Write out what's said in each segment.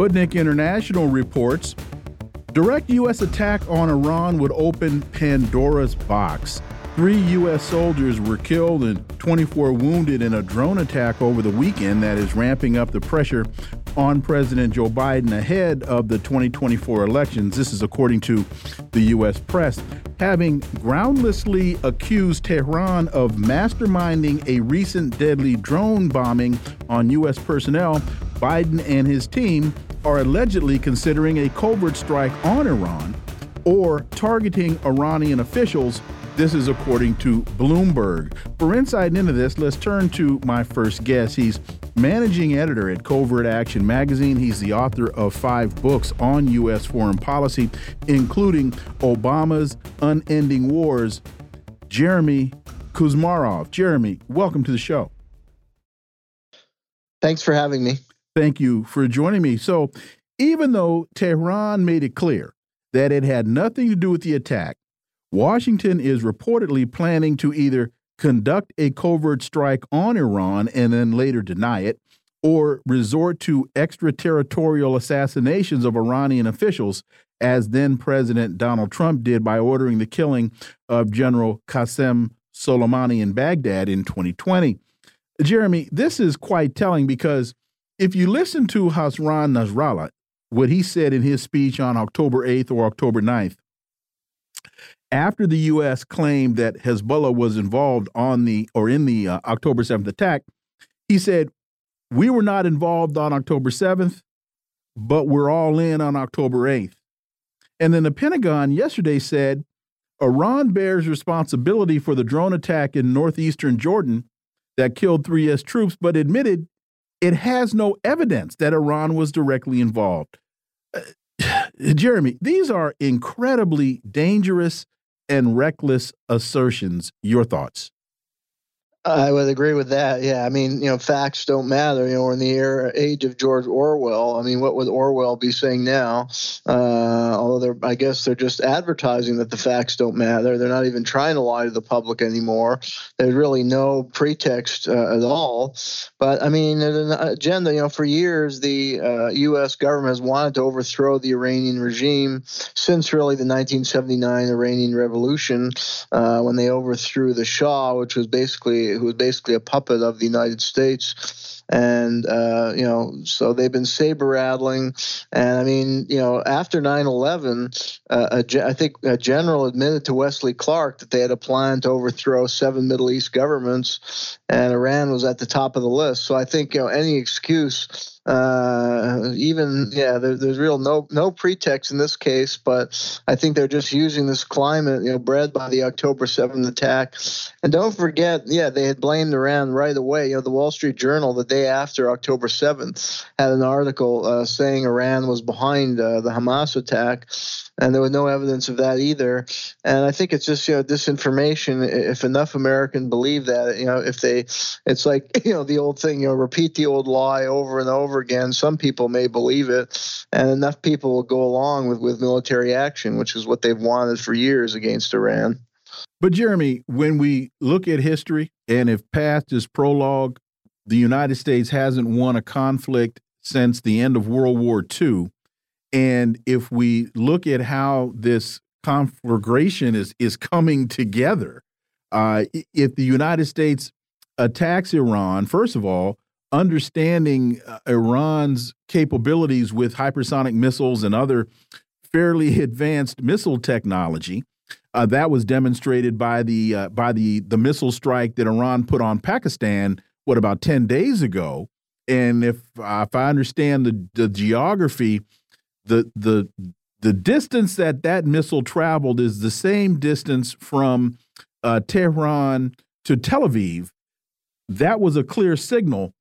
Sputnik International reports direct U.S. attack on Iran would open Pandora's box. Three U.S. soldiers were killed and 24 wounded in a drone attack over the weekend that is ramping up the pressure on President Joe Biden ahead of the 2024 elections. This is according to the U.S. press. Having groundlessly accused Tehran of masterminding a recent deadly drone bombing on U.S. personnel, Biden and his team are allegedly considering a covert strike on Iran or targeting Iranian officials. This is according to Bloomberg. For insight into this, let's turn to my first guest. He's managing editor at Covert Action Magazine. He's the author of five books on U.S. foreign policy, including Obama's Unending Wars. Jeremy Kuzmarov. Jeremy, welcome to the show. Thanks for having me. Thank you for joining me. So, even though Tehran made it clear that it had nothing to do with the attack, Washington is reportedly planning to either conduct a covert strike on Iran and then later deny it, or resort to extraterritorial assassinations of Iranian officials, as then President Donald Trump did by ordering the killing of General Qasem Soleimani in Baghdad in 2020. Jeremy, this is quite telling because if you listen to Hassan Nasrallah, what he said in his speech on October 8th or October 9th, after the U.S. claimed that Hezbollah was involved on the or in the uh, October 7th attack, he said, We were not involved on October 7th, but we're all in on October 8th. And then the Pentagon yesterday said Iran bears responsibility for the drone attack in northeastern Jordan that killed three U.S. troops, but admitted it has no evidence that Iran was directly involved. Uh, Jeremy, these are incredibly dangerous and reckless assertions. Your thoughts? I would agree with that. Yeah, I mean, you know, facts don't matter. You know, we're in the era, age of George Orwell. I mean, what would Orwell be saying now? Uh, although I guess they're just advertising that the facts don't matter. They're not even trying to lie to the public anymore. There's really no pretext uh, at all. But I mean, an agenda. You know, for years the uh, U.S. government has wanted to overthrow the Iranian regime since really the 1979 Iranian Revolution, uh, when they overthrew the Shah, which was basically who was basically a puppet of the United States. And, uh, you know, so they've been saber rattling. And I mean, you know, after 9 11, uh, I think a general admitted to Wesley Clark that they had a plan to overthrow seven Middle East governments, and Iran was at the top of the list. So I think, you know, any excuse uh, even yeah, there, there's real no no pretext in this case, but I think they're just using this climate, you know, bred by the October 7th attack. And don't forget, yeah, they had blamed Iran right away. You know, the Wall Street Journal the day after October 7th had an article uh, saying Iran was behind uh, the Hamas attack, and there was no evidence of that either. And I think it's just you know disinformation. If enough Americans believe that, you know, if they, it's like you know the old thing, you know, repeat the old lie over and over again. Some people may believe it, and enough people will go along with with military action, which is what they've wanted for years against Iran. But Jeremy, when we look at history, and if past is prologue, the United States hasn't won a conflict since the end of World War II and if we look at how this conflagration is is coming together, uh, if the United States attacks Iran, first of all, understanding uh, Iran's capabilities with hypersonic missiles and other fairly advanced missile technology, uh, that was demonstrated by the uh, by the the missile strike that Iran put on Pakistan. What about ten days ago? And if if I understand the the geography the the the distance that that missile traveled is the same distance from uh, Tehran to Tel Aviv. That was a clear signal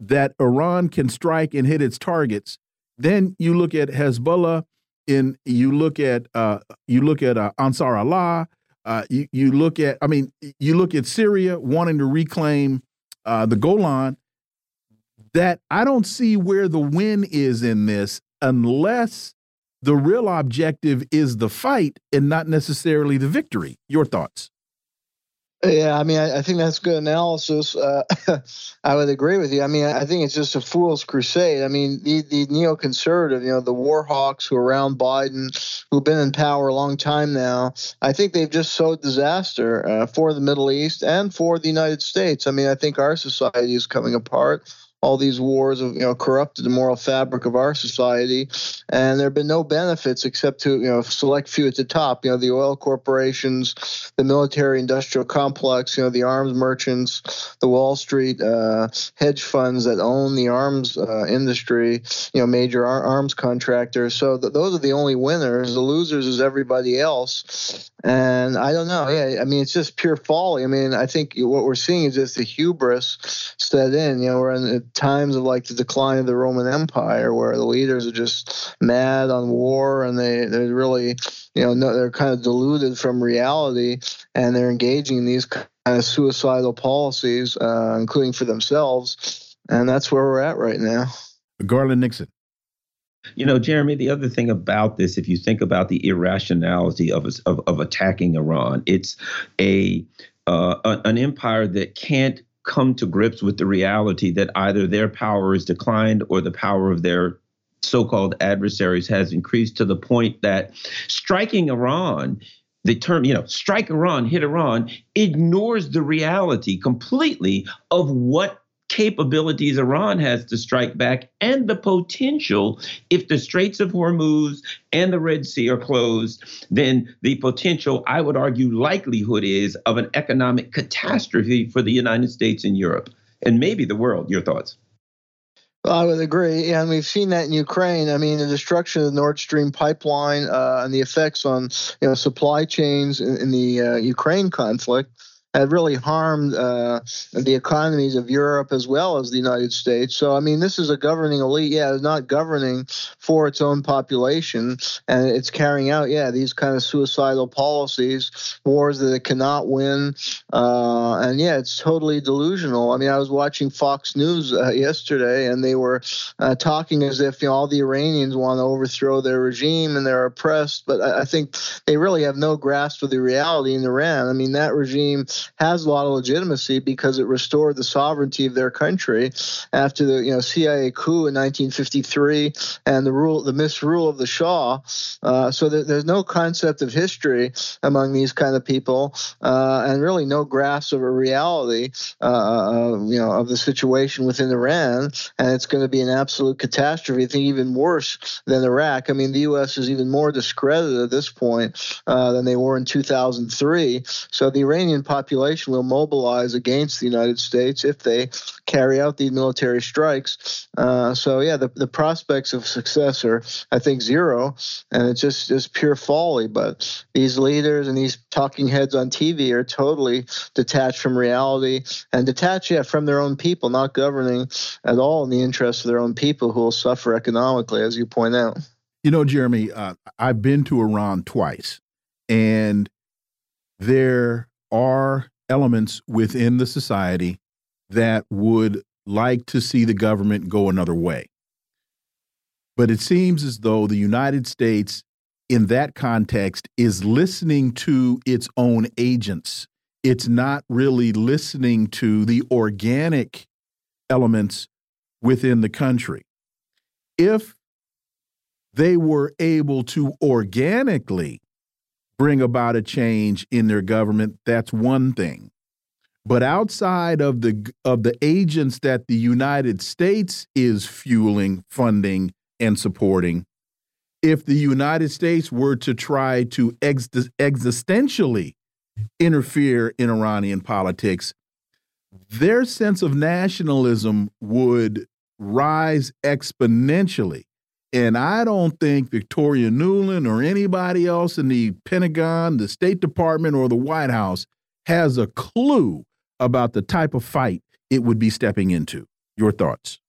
that Iran can strike and hit its targets, then you look at Hezbollah, in you look at uh, you look at uh, Ansar Allah, uh, you you look at I mean you look at Syria wanting to reclaim uh, the Golan. That I don't see where the win is in this unless the real objective is the fight and not necessarily the victory. Your thoughts? Yeah, I mean, I, I think that's good analysis. Uh, I would agree with you. I mean, I think it's just a fool's crusade. I mean, the, the neoconservative, you know, the war hawks who are around Biden, who've been in power a long time now, I think they've just sowed disaster uh, for the Middle East and for the United States. I mean, I think our society is coming apart all these wars have you know corrupted the moral fabric of our society, and there have been no benefits except to you know select few at the top. You know the oil corporations, the military-industrial complex, you know the arms merchants, the Wall Street uh, hedge funds that own the arms uh, industry. You know major ar- arms contractors. So th- those are the only winners. The losers is everybody else. And I don't know. Yeah, I mean it's just pure folly. I mean I think what we're seeing is just the hubris set in. You know we're in times of like the decline of the Roman Empire, where the leaders are just mad on war and they they're really you know no, they're kind of deluded from reality and they're engaging in these kind of suicidal policies, uh, including for themselves, and that's where we're at right now. Garland Nixon. You know, Jeremy, the other thing about this, if you think about the irrationality of of, of attacking Iran, it's a uh, an empire that can't come to grips with the reality that either their power is declined or the power of their so-called adversaries has increased to the point that striking Iran the term, you know, strike Iran, hit Iran, ignores the reality completely of what capabilities Iran has to strike back and the potential if the Straits of Hormuz and the Red Sea are closed, then the potential, I would argue, likelihood is of an economic catastrophe for the United States and Europe and maybe the world. Your thoughts? Well, I would agree, and we've seen that in Ukraine. I mean, the destruction of the Nord Stream pipeline uh, and the effects on you know supply chains in, in the uh, Ukraine conflict had really harmed uh, the economies of Europe as well as the United States. So, I mean, this is a governing elite, yeah, not governing for its own population, and it's carrying out, yeah, these kind of suicidal policies, wars that it cannot win, uh, and yeah, it's totally delusional. I mean, I was watching Fox News uh, yesterday, and they were uh, talking as if you know, all the Iranians want to overthrow their regime and they're oppressed, but I, I think they really have no grasp of the reality in Iran. I mean, that regime has a lot of legitimacy because it restored the sovereignty of their country after the you know CIA coup in 1953 and the rule the misrule of the Shah. Uh, so there, there's no concept of history among these kind of people, uh, and really no grasp of a reality, uh, you know, of the situation within Iran, and it's going to be an absolute catastrophe. I think even worse than Iraq. I mean, the U.S. is even more discredited at this point uh, than they were in 2003. So the Iranian population population will mobilize against the United States if they carry out these military strikes. Uh, so yeah, the, the prospects of success are, I think, zero, and it's just just pure folly. But these leaders and these talking heads on TV are totally detached from reality and detached, yeah, from their own people, not governing at all in the interests of their own people who will suffer economically, as you point out. You know, Jeremy, uh, I've been to Iran twice, and there are elements within the society that would like to see the government go another way. But it seems as though the United States, in that context, is listening to its own agents. It's not really listening to the organic elements within the country. If they were able to organically bring about a change in their government, that's one thing. But outside of the of the agents that the United States is fueling, funding, and supporting, if the United States were to try to ex existentially interfere in Iranian politics, their sense of nationalism would rise exponentially. And I don't think Victoria Nuland or anybody else in the Pentagon, the State Department, or the White House has a clue about the type of fight it would be stepping into. Your thoughts?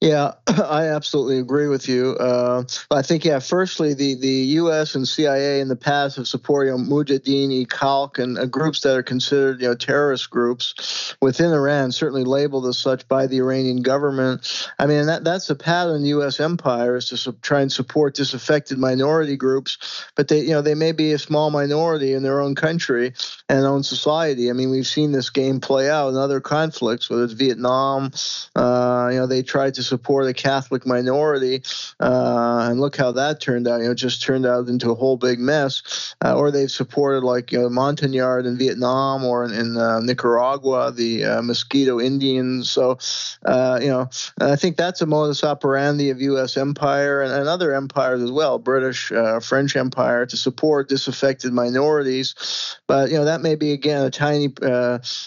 Yeah, I absolutely agree with you. Uh, I think, yeah, firstly, the, the U.S. and CIA in the past have supported you know, Mujahideen, Khalq, and uh, groups that are considered you know terrorist groups within Iran, certainly labeled as such by the Iranian government. I mean, that that's a pattern in the U.S. empire is to su- try and support disaffected minority groups, but they you know they may be a small minority in their own country and own society. I mean, we've seen this game play out in other conflicts, whether it's Vietnam. Uh, you know, they tried to support a Catholic minority, uh, and look how that turned out. You know, just turned out into a whole big mess. Uh, or they've supported like you know Montagnard in Vietnam or in, in uh, Nicaragua, the uh, Mosquito Indians. So, uh, you know, I think that's a modus operandi of U.S. empire and, and other empires as well, British, uh, French Empire, to support disaffected minorities. But you know, that may be again a tiny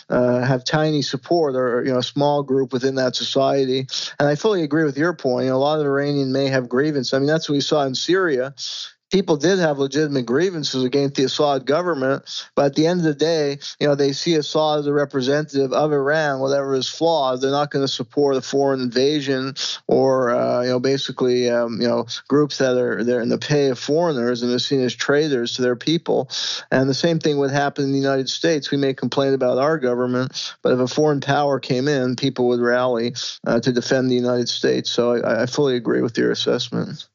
have tiny support or you know a small group within that society. And I fully fully agree with your point. A lot of the Iranian may have grievance. I mean, that's what we saw in Syria people did have legitimate grievances against the Assad government, but at the end of the day, you know, they see Assad as a representative of Iran, whatever his flaws. They're not going to support a foreign invasion or, uh, you know, basically, um, you know, groups that are they're in the pay of foreigners and are seen as traitors to their people. And the same thing would happen in the United States. We may complain about our government, but if a foreign power came in, people would rally uh, to defend the United States. So I, I fully agree with your assessment.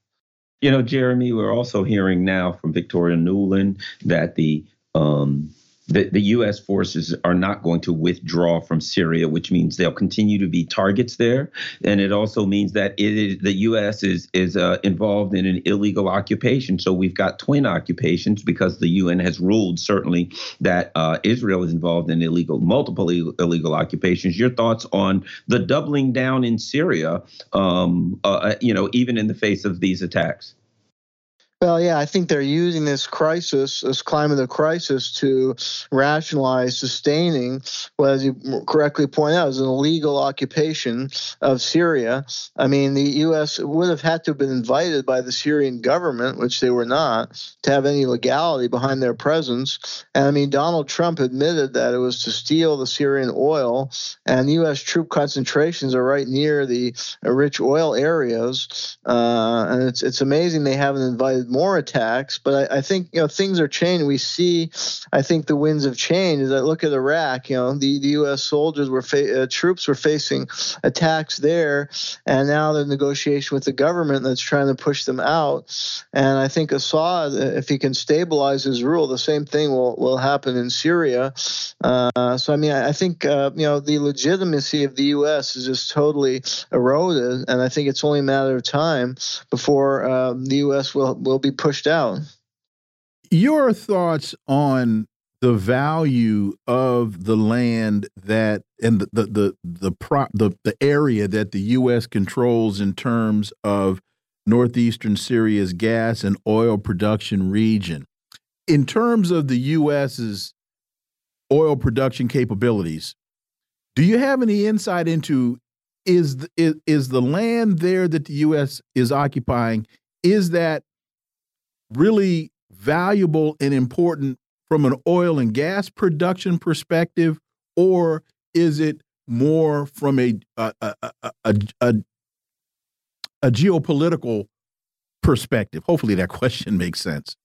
You know, Jeremy, we're also hearing now from Victoria Nuland that the um, the, the U.S. forces are not going to withdraw from Syria, which means they'll continue to be targets there, and it also means that the U.S. is is uh, involved in an illegal occupation. So we've got twin occupations because the UN has ruled certainly that uh, Israel is involved in illegal multiple illegal occupations. Your thoughts on the doubling down in Syria? Um, uh, you know, even in the face of these attacks. Well, yeah, I think they're using this crisis, this climate of crisis, to rationalize sustaining what, as you correctly point out, is an illegal occupation of Syria. I mean, the U.S. would have had to have been invited by the Syrian government, which they were not, to have any legality behind their presence. And I mean, Donald Trump admitted that it was to steal the Syrian oil, and U.S. troop concentrations are right near the rich oil areas. Uh, and it's it's amazing they haven't invited more attacks. But I, I, think you know things are changing. We see, I think the winds have changed. I look at Iraq, you know, the, the U.S. soldiers were fa- uh, troops were facing attacks there, and now the negotiation with the government that's trying to push them out. And I think Assad, if he can stabilize his rule, the same thing will will happen in Syria. Uh, so I mean, I, I think uh, you know the legitimacy of the U.S. is just totally eroded, and I think it's only a matter of time before um, the U.S. will will will be pushed out. Your thoughts on the value of the land that and the the the the, prop, the, the area that the U.S. controls in terms of northeastern Syria's gas and oil production region. In terms of the U.S.'s oil production capabilities, do you have any insight into is the, is, is the land there that the U.S. is occupying is that really valuable and important from an oil and gas production perspective, or is it more from a a, a, a, a, a geopolitical perspective? Hopefully, that question makes sense.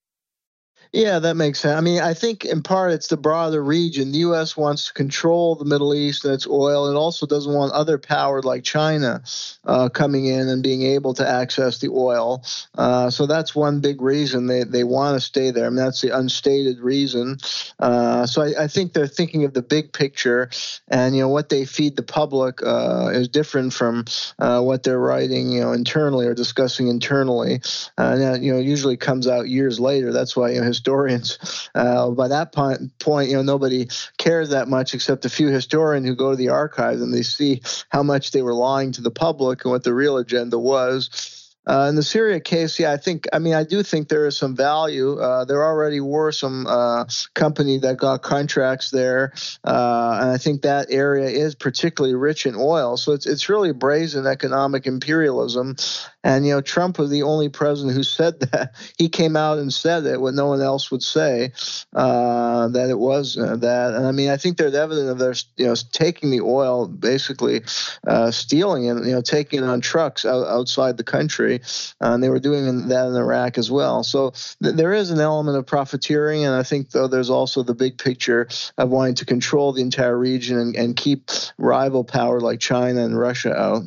Yeah, that makes sense. I mean, I think in part it's the broader region. The U.S. wants to control the Middle East and its oil, and also doesn't want other power like China uh, coming in and being able to access the oil. Uh, so that's one big reason they, they want to stay there. I mean, that's the unstated reason. Uh, so I, I, think they're thinking of the big picture, and you know what they feed the public uh, is different from uh, what they're writing, you know, internally or discussing internally. and that you know usually comes out years later. That's why you know historians. Uh, by that point, point, you know, nobody cares that much except a few historians who go to the archives and they see how much they were lying to the public and what the real agenda was. Uh, in the Syria case, yeah, I think, I mean, I do think there is some value. Uh, there already were some uh, company that got contracts there, uh, and I think that area is particularly rich in oil. So it's it's really brazen economic imperialism, And you know, Trump was the only president who said that. He came out and said it when no one else would say uh, that it was uh, that. And I mean, I think there's evidence of their you know taking the oil, basically uh, stealing it, you know, taking it on trucks out, outside the country, uh, and they were doing that in Iraq as well. So th- there is an element of profiteering, and I think though there's also the big picture of wanting to control the entire region and, and keep rival power like China and Russia out.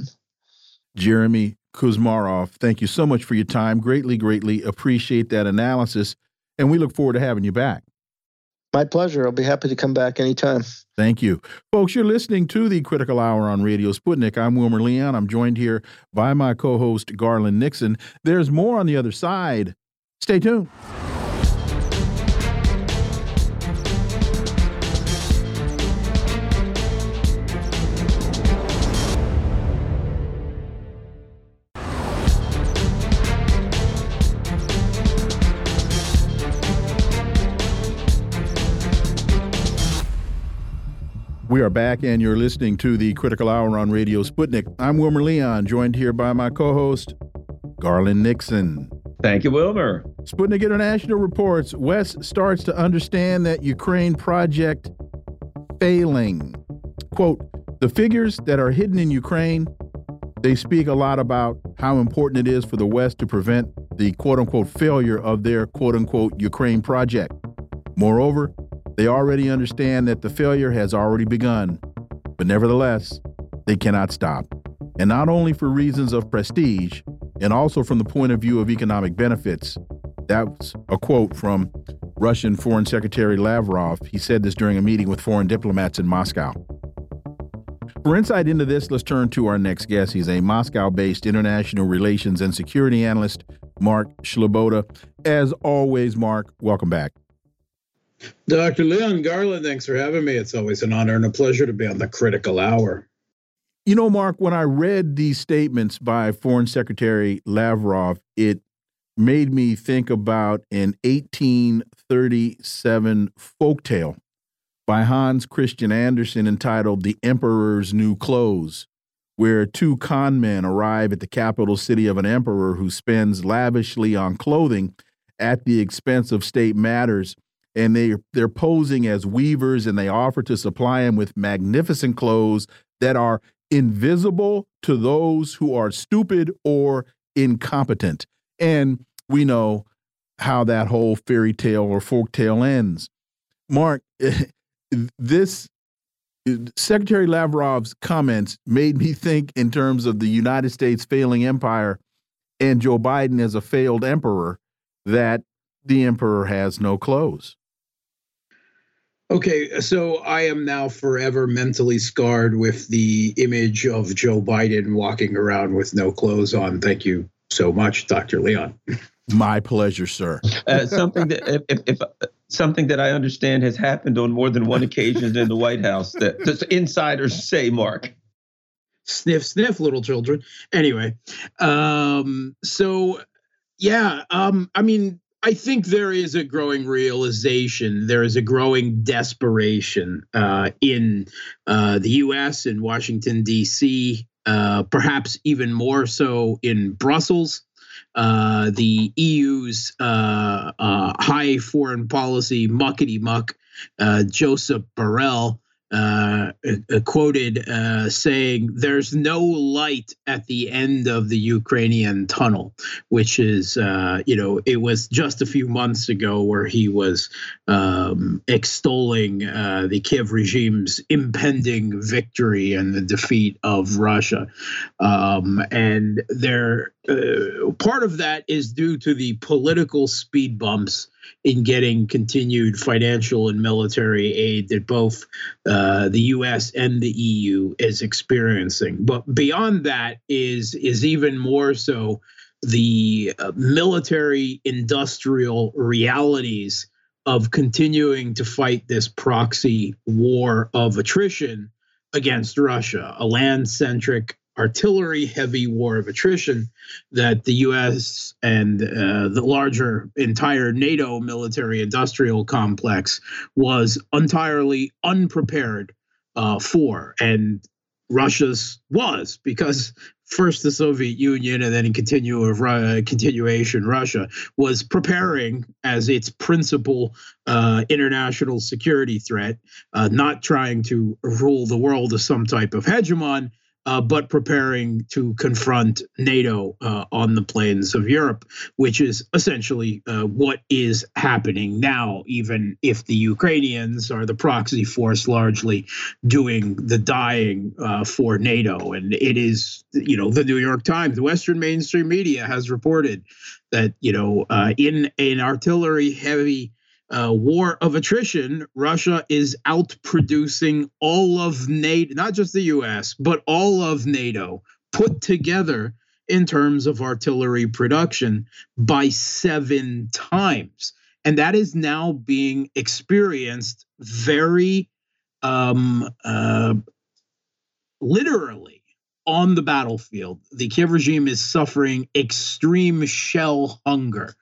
Jeremy Kuzmarov, thank you so much for your time. Greatly, greatly appreciate that analysis, and we look forward to having you back. My pleasure. I'll be happy to come back anytime. Thank you. Folks, you're listening to the Critical Hour on Radio Sputnik. I'm Wilmer Leon. I'm joined here by my co host, Garland Nixon. There's more on the other side. Stay tuned. We are back, and you're listening to the Critical Hour on Radio Sputnik. I'm Wilmer Leon, joined here by my co host, Garland Nixon. Thank you, Wilmer. Sputnik International reports West starts to understand that Ukraine project failing. Quote, the figures that are hidden in Ukraine, they speak a lot about how important it is for the West to prevent the quote unquote failure of their quote unquote Ukraine project. Moreover, they already understand that the failure has already begun, but nevertheless, they cannot stop. And not only for reasons of prestige, and also from the point of view of economic benefits. That's a quote from Russian Foreign Secretary Lavrov. He said this during a meeting with foreign diplomats in Moscow. For insight into this, let's turn to our next guest. He's a Moscow based international relations and security analyst, Mark Sleboda. As always, Mark, welcome back. Dr. Leon Garland, thanks for having me. It's always an honor and a pleasure to be on the critical hour. You know, Mark, when I read these statements by Foreign Secretary Lavrov, it made me think about an 1837 folktale by Hans Christian Andersen entitled The Emperor's New Clothes, where two con men arrive at the capital city of an emperor who spends lavishly on clothing at the expense of state matters and they they're posing as weavers and they offer to supply him with magnificent clothes that are invisible to those who are stupid or incompetent and we know how that whole fairy tale or folk tale ends. Mark this secretary lavrov's comments made me think in terms of the united states failing empire and joe biden as a failed emperor that the emperor has no clothes Okay, so I am now forever mentally scarred with the image of Joe Biden walking around with no clothes on. Thank you so much, Dr. Leon. My pleasure, sir. Uh, something that if, if, something that I understand has happened on more than one occasion in the White House that the insiders say, Mark. Sniff, sniff, little children. Anyway, um, so yeah, um, I mean, I think there is a growing realization, there is a growing desperation uh, in uh, the US and Washington, D.C., uh, perhaps even more so in Brussels. Uh, the EU's uh, uh, high foreign policy muckety muck, Joseph Borrell, uh, uh, quoted uh, saying, "There's no light at the end of the Ukrainian tunnel," which is, uh, you know, it was just a few months ago where he was um, extolling uh, the Kiev regime's impending victory and the defeat of Russia, um, and there, uh, part of that is due to the political speed bumps in getting continued financial and military aid that both uh, the U.S. and the EU is experiencing. But beyond that is is even more so the uh, military industrial realities of continuing to fight this proxy war of attrition against Russia, a land centric artillery heavy war of attrition that the US and uh, the larger entire NATO military industrial complex was entirely unprepared uh, for. And Russia's was because first the Soviet Union and then in continue of, uh, continuation Russia was preparing as its principal uh, international security threat, uh, not trying to rule the world as some type of hegemon, uh, but preparing to confront NATO uh, on the plains of Europe, which is essentially uh, what is happening now, even if the Ukrainians are the proxy force largely doing the dying uh, for NATO. And it is, you know, the New York Times, the Western mainstream media has reported that, you know, uh, in an artillery heavy uh, war of attrition, Russia is outproducing all of NATO, not just the US, but all of NATO put together in terms of artillery production by seven times. And that is now being experienced very um, uh, literally on the battlefield. The Kiev regime is suffering extreme shell hunger.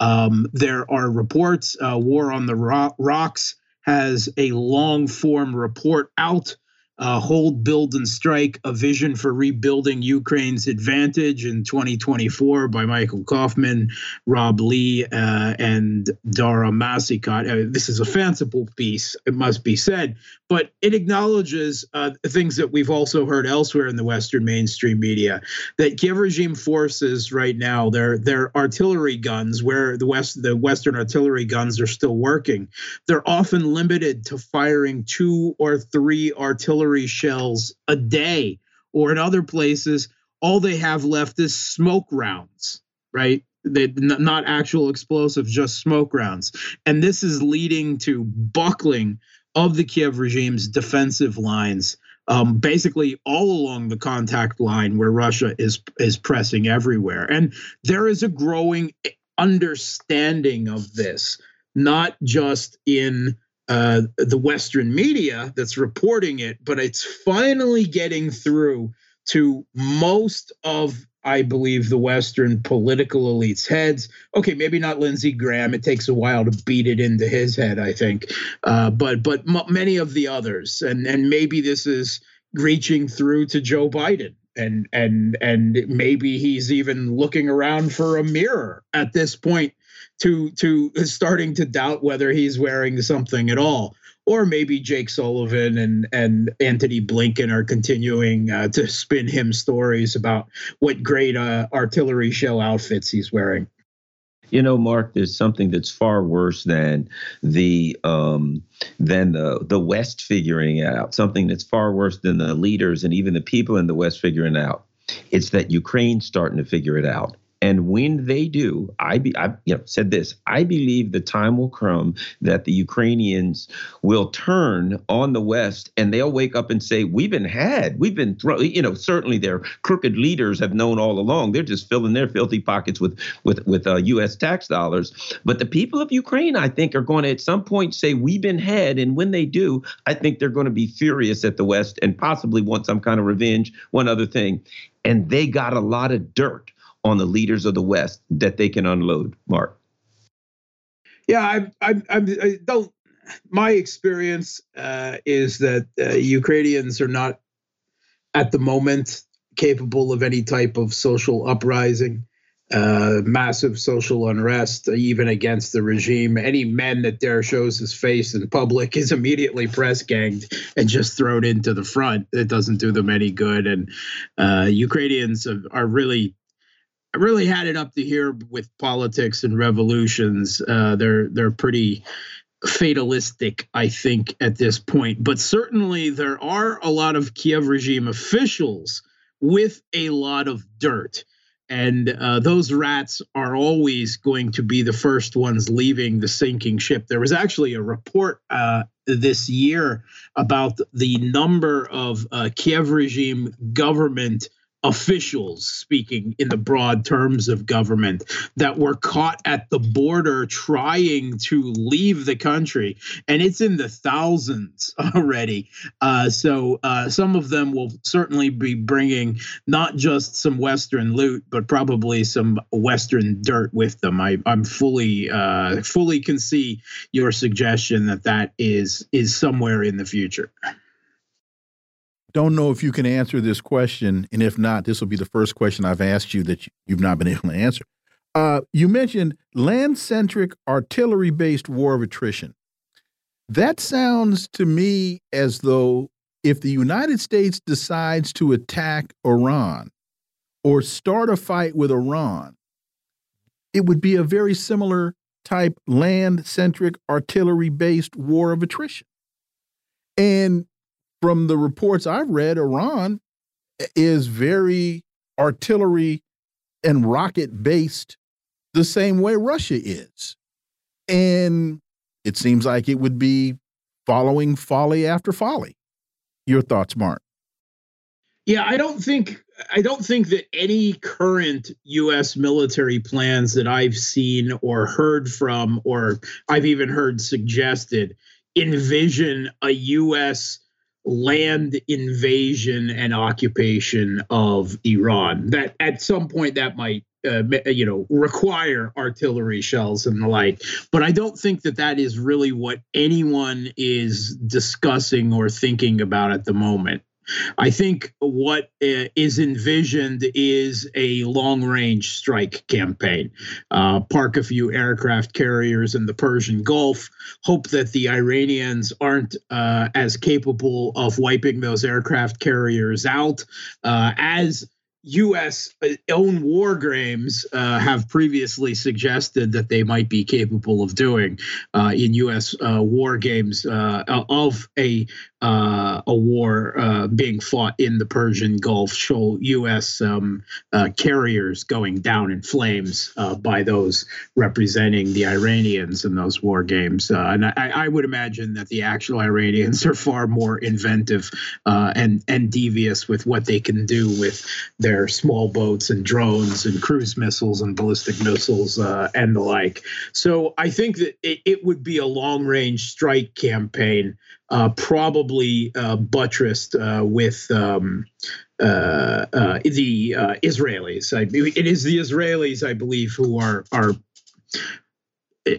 Um, there are reports, uh, War on the Rocks has a long form report out uh, Hold, Build, and Strike A Vision for Rebuilding Ukraine's Advantage in 2024 by Michael Kofman, Rob Lee, uh, and Dara Massicot. Uh, this is a fanciful piece, it must be said, but it acknowledges uh, things that we've also heard elsewhere in the Western mainstream media that Kiev regime forces right now, their, their artillery guns, where the, West, the Western artillery guns are still working, they're often limited to firing two or three artillery shells a day, or in other places, all they have left is smoke rounds, right? They not actual explosives, just smoke rounds, and this is leading to buckling of the Kiev regime's defensive lines. Um, basically all along the contact line where Russia is is pressing everywhere, and there is a growing understanding of this, not just in uh, the Western media that's reporting it, but it's finally getting through to most of, I believe, the Western political elites' heads. Okay, maybe not Lindsey Graham. It takes a while to beat it into his head, I think, uh, but but m- many of the others, and and maybe this is reaching through to Joe Biden and and and maybe he's even looking around for a mirror at this point to to starting to doubt whether he's wearing something at all or maybe Jake Sullivan and and Antony Blinken are continuing uh, to spin him stories about what great uh, artillery shell outfits he's wearing. You know, Mark, there's something that's far worse than the um, than the the West figuring out. Something that's far worse than the leaders and even the people in the West figuring out. It's that Ukraine's starting to figure it out. And when they do, I be I you know said this. I believe the time will come that the Ukrainians will turn on the West and they'll wake up and say, "We've been had. We've been thrown." You know, certainly their crooked leaders have known all along. They're just filling their filthy pockets with with with uh, U.S. tax dollars. But the people of Ukraine, I think, are going to at some point say, "We've been had." And when they do, I think they're going to be furious at the West and possibly want some kind of revenge. One other thing, and they got a lot of dirt on the leaders of the West that they can unload, Mark? Yeah, I, I, I don't. My experience uh, is that uh, Ukrainians are not, at the moment, capable of any type of social uprising, uh, massive social unrest, even against the regime. Any man that dare shows his face in public is immediately press ganged and just thrown into the front. It doesn't do them any good. And uh, Ukrainians are really I really had it up to here with politics and revolutions. Uh, they're they're pretty fatalistic, I think, at this point. But certainly there are a lot of Kiev regime officials with a lot of dirt. And uh, those rats are always going to be the first ones leaving the sinking ship. There was actually a report uh, this year about the number of uh, Kiev regime government officials speaking in the broad terms of government that were caught at the border trying to leave the country and it's in the thousands already. Uh, so uh, some of them will certainly be bringing not just some western loot but probably some western dirt with them. I, am fully uh, fully can see your suggestion that that is is somewhere in the future don't know if you can answer this question, and if not, this will be the first question I've asked you that you've not been able to answer. Uh, you mentioned land centric, artillery based war of attrition. That sounds to me as though if the United States decides to attack Iran or start a fight with Iran, it would be a very similar type land centric, artillery based war of attrition. And from the reports I've read, Iran is very artillery and rocket based the same way Russia is. And it seems like it would be following folly after folly. Your thoughts, Mark? Yeah, I don't think I don't think that any current US military plans that I've seen or heard from or I've even heard suggested envision a US land invasion and occupation of Iran. That at some point that might uh, you know require artillery shells and the like but i don't think that that is really what anyone is discussing or thinking about at the moment I think what uh, is envisioned is a long range strike campaign. Uh, park a few aircraft carriers in the Persian Gulf, hope that the Iranians aren't uh, as capable of wiping those aircraft carriers out uh, as U.S. Uh, own war games uh, have previously suggested that they might be capable of doing uh, in U.S. Uh, war games uh, of a uh, a war being fought in the Persian Gulf show U.S. Um, carriers going down in flames by those representing the Iranians in those war games. and I, I, would imagine that the actual Iranians are far more inventive and and devious with what they can do with their their small boats and drones and cruise missiles and ballistic missiles uh, and the like. So I think that it, it would be a long range strike campaign, uh, probably uh, buttressed uh, with. Um, uh, uh, the Israelis. I, it is the Israelis, I believe, who are are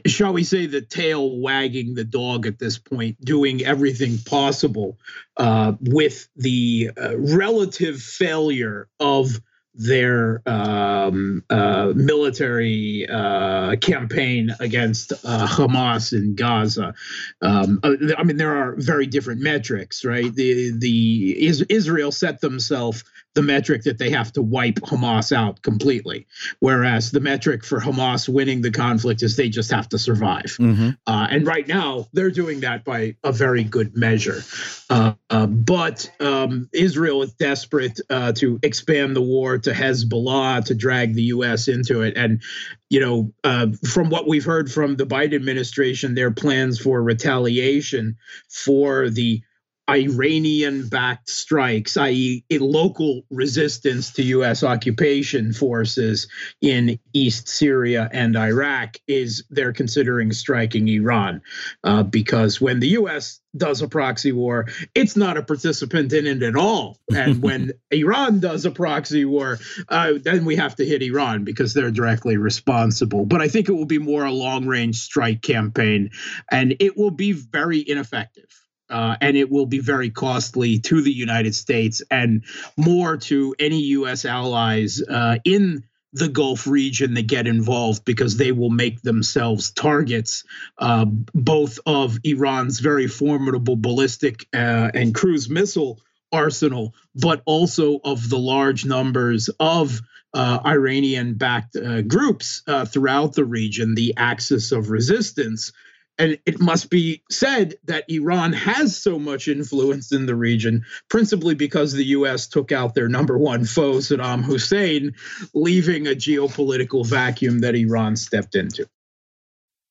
shall we say, the tail wagging the dog at this point, doing everything possible uh, with the uh, relative failure of their um, uh, military uh, campaign against uh, Hamas in Gaza. Um, uh, I mean, there are very different metrics, right? The the is, Israel set themselves the metric that they have to wipe Hamas out completely, whereas the metric for Hamas winning the conflict is they just have to survive. Mm-hmm. Uh, and right now, they're doing that by a very good measure. Uh, uh, but um, Israel is desperate uh, to expand the war to Hezbollah to drag the U.S. into it, and you know, uh, from what we've heard from the Biden administration, their plans for retaliation for the Iranian backed strikes, i.e., a local resistance to U.S. occupation forces in East Syria and Iraq, is they're considering striking Iran. Uh, because when the U.S. does a proxy war, it's not a participant in it at all. And when Iran does a proxy war, uh, then we have to hit Iran because they're directly responsible. But I think it will be more a long range strike campaign, and it will be very ineffective uh, and it will be very costly to the United States and more to any U.S. allies uh, in the Gulf region that get involved because they will make themselves targets uh, both of Iran's very formidable ballistic uh, and cruise missile arsenal, but also of the large numbers of uh, Iranian backed uh, groups uh, throughout the region, the axis of resistance, and it must be said that Iran has so much influence in the region, principally because the U.S. took out their number one foe, Saddam Hussein, leaving a geopolitical vacuum that Iran stepped into.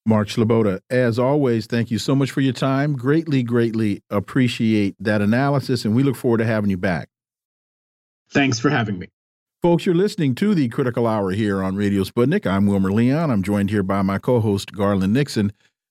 Mark Sleboda, as always, thank you so much for your time. Greatly, greatly appreciate that analysis, and we look forward to having you back. Thanks for having me. Folks, you're listening to the Critical Hour here on Radio Sputnik. I'm Wilmer Leon. I'm joined here by my co host, Garland Nixon.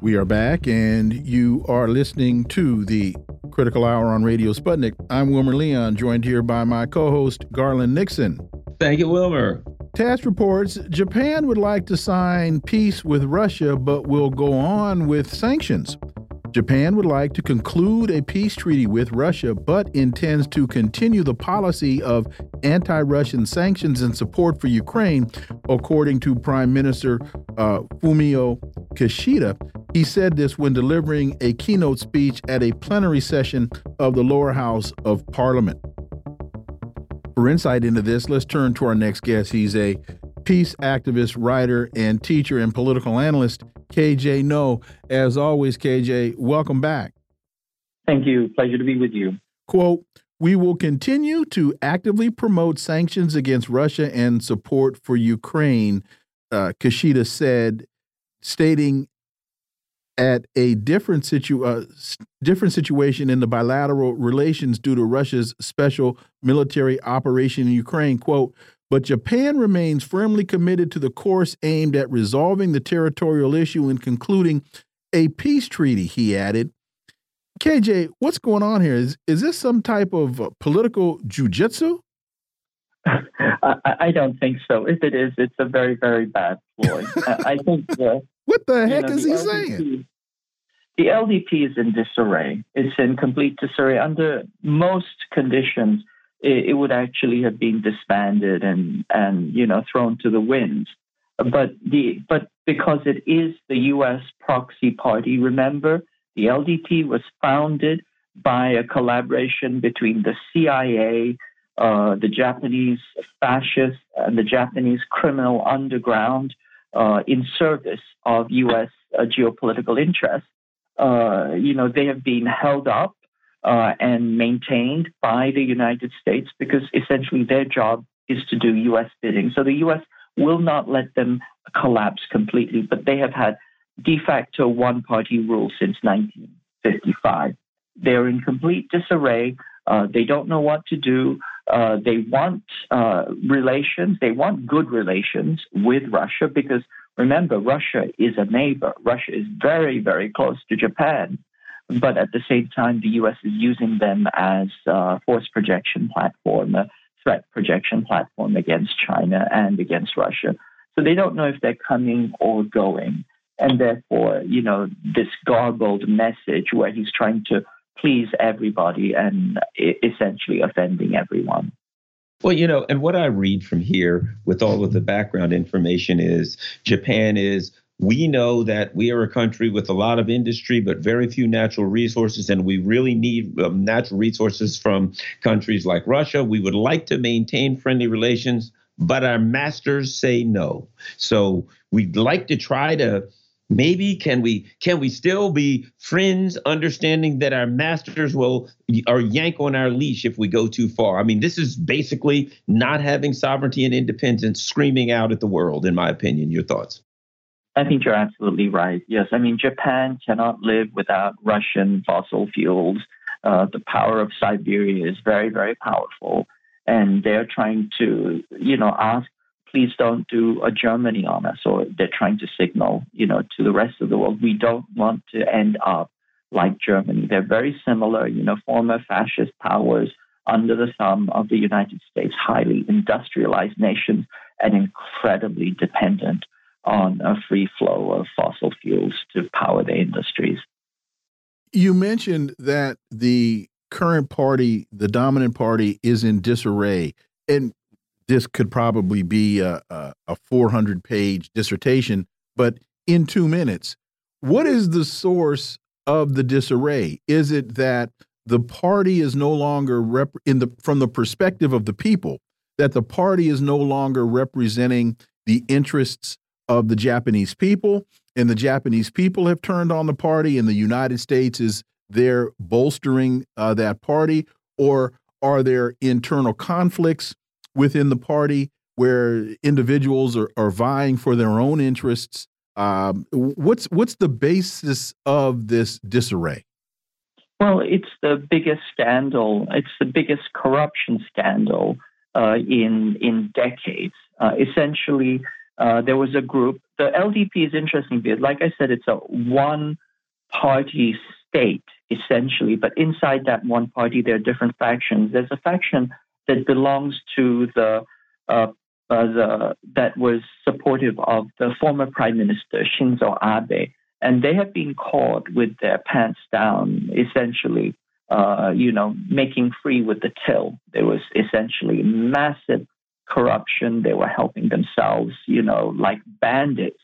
We are back, and you are listening to the Critical Hour on Radio Sputnik. I'm Wilmer Leon, joined here by my co host, Garland Nixon. Thank you, Wilmer. TASS reports Japan would like to sign peace with Russia, but will go on with sanctions. Japan would like to conclude a peace treaty with Russia, but intends to continue the policy of anti Russian sanctions and support for Ukraine, according to Prime Minister uh, Fumio Kishida. He said this when delivering a keynote speech at a plenary session of the lower house of parliament. For insight into this, let's turn to our next guest. He's a peace activist, writer, and teacher and political analyst, KJ Noh. As always, KJ, welcome back. Thank you. Pleasure to be with you. Quote, we will continue to actively promote sanctions against Russia and support for Ukraine, uh, Kishida said, stating at a different, situ uh, different situation in the bilateral relations due to Russia's special military operation in Ukraine. Quote, but Japan remains firmly committed to the course aimed at resolving the territorial issue and concluding a peace treaty, he added. KJ, what's going on here? Is, is this some type of uh, political jujitsu? I, I, don't think so. If it is, it's a very, very bad ploy. I think. Uh, what the heck know, is the he LDP, saying? The LDP is in disarray. It's in complete disarray. Under most conditions, it, it would actually have been disbanded and and you know thrown to the winds. But the but because it is the U.S. proxy party, remember the LDP was founded by a collaboration between the CIA, uh, the Japanese fascists, and the Japanese criminal underground uh, in service of U.S. Uh, geopolitical interests. Uh, you know, they have been held up uh, and maintained by the United States because essentially their job is to do U.S. bidding. So the U.S. will not let them collapse completely, but they have had de facto one party rule since 1955. They're in complete disarray. Uh, they don't know what to do. Uh, they want uh, relations. They want good relations with Russia because remember, Russia is a neighbor. Russia is very, very close to Japan but at the same time, the U.S. is using them as a force projection platform, a threat projection platform against China and against Russia. So they don't know if they're coming or going. And therefore, you know, this garbled message where he's trying to please everybody and essentially offending everyone. Well, you know, and what I read from here with all of the background information is Japan is we know that we are a country with a lot of industry, but very few natural resources, and we really need um, natural resources from countries like Russia. We would like to maintain friendly relations, but our masters say no. So we'd like to try to maybe can we can we still be friends understanding that our masters will or yank on our leash if we go too far i mean this is basically not having sovereignty and independence screaming out at the world in my opinion your thoughts I think you're absolutely right. Yes, I mean, Japan cannot live without Russian fossil fuels. Uh, the power of Siberia is very, very powerful. And they're trying to, you know, ask, please don't do a Germany on us. Or they're trying to signal, you know, to the rest of the world, we don't want to end up like Germany. They're very similar, you know, former fascist powers under the thumb of the United States, highly industrialized nations and incredibly dependent on a free flow of fossil fuels to power the industries. You mentioned that the current party, the dominant party, is in disarray. And this could probably be a, a, a 400 page dissertation, but in two minutes, what is the source of the disarray? Is it that the party is no longer in the from the perspective of the people that the party is no longer representing the interests of the Japanese people, and the Japanese people have turned on the party, and the United States is there bolstering uh, that party, or are there internal conflicts within the party where individuals are, are vying for their own interests? Um, what's what's the basis of this disarray? Well, it's the biggest scandal. It's the biggest corruption scandal uh, in in decades. Uh, essentially, uh, there was a group. The LDP is interesting because, like I said, it's a one party state essentially, but inside that one party, there are different factions. There's a faction that belongs to the uh, uh, the, that was supportive of the former Prime Minister Shinzo Abe, and they have been caught with their pants down, essentially, uh, you know, making free with the till. There was essentially massive corruption. They were helping themselves, you know, like bandits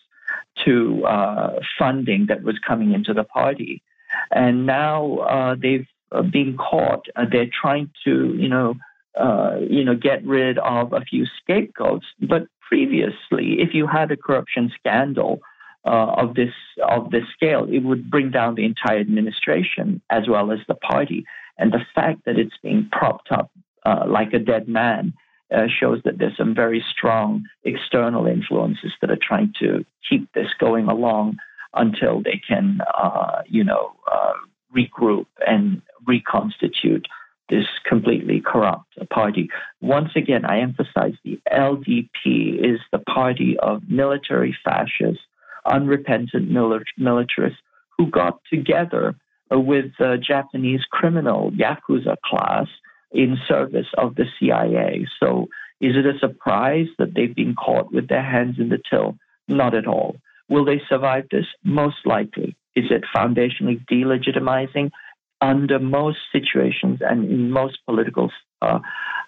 to uh, funding that was coming into the party. And now uh, they've uh, been caught. Uh, they're trying to, you know, uh, you know, get rid of a few scapegoats. But previously, if you had a corruption scandal uh, of this of this scale, it would bring down the entire administration as well as the party. And the fact that it's being propped up uh, like a dead man uh, shows that there's some very strong external influences that are trying to keep this going along until they can, uh, you know, uh, regroup and reconstitute this completely corrupt party. Once again, I emphasize the LDP is the party of military fascists, unrepentant militarists who got together with the Japanese criminal Yakuza class in service of the CIA. So is it a surprise that they've been caught with their hands in the till? Not at all. Will they survive this? Most likely. Is it foundationally delegitimizing? Under most situations and in most political uh,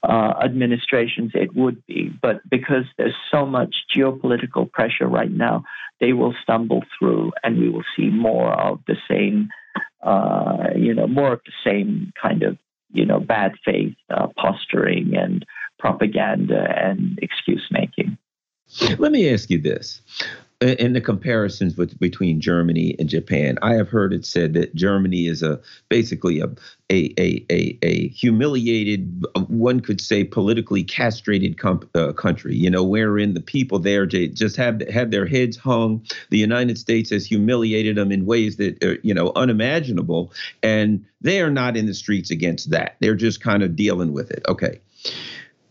uh, administrations, it would be. But because there's so much geopolitical pressure right now, they will stumble through, and we will see more of the same, uh, you know, more of the same kind of you know, bad faith uh, posturing and propaganda and excuse making. Let me ask you this. In the comparisons with, between Germany and Japan, I have heard it said that Germany is a basically a a a a, a humiliated, one could say politically castrated com- uh, country. You know, wherein the people there just have have their heads hung. The United States has humiliated them in ways that are you know unimaginable, and they are not in the streets against that. They're just kind of dealing with it. Okay.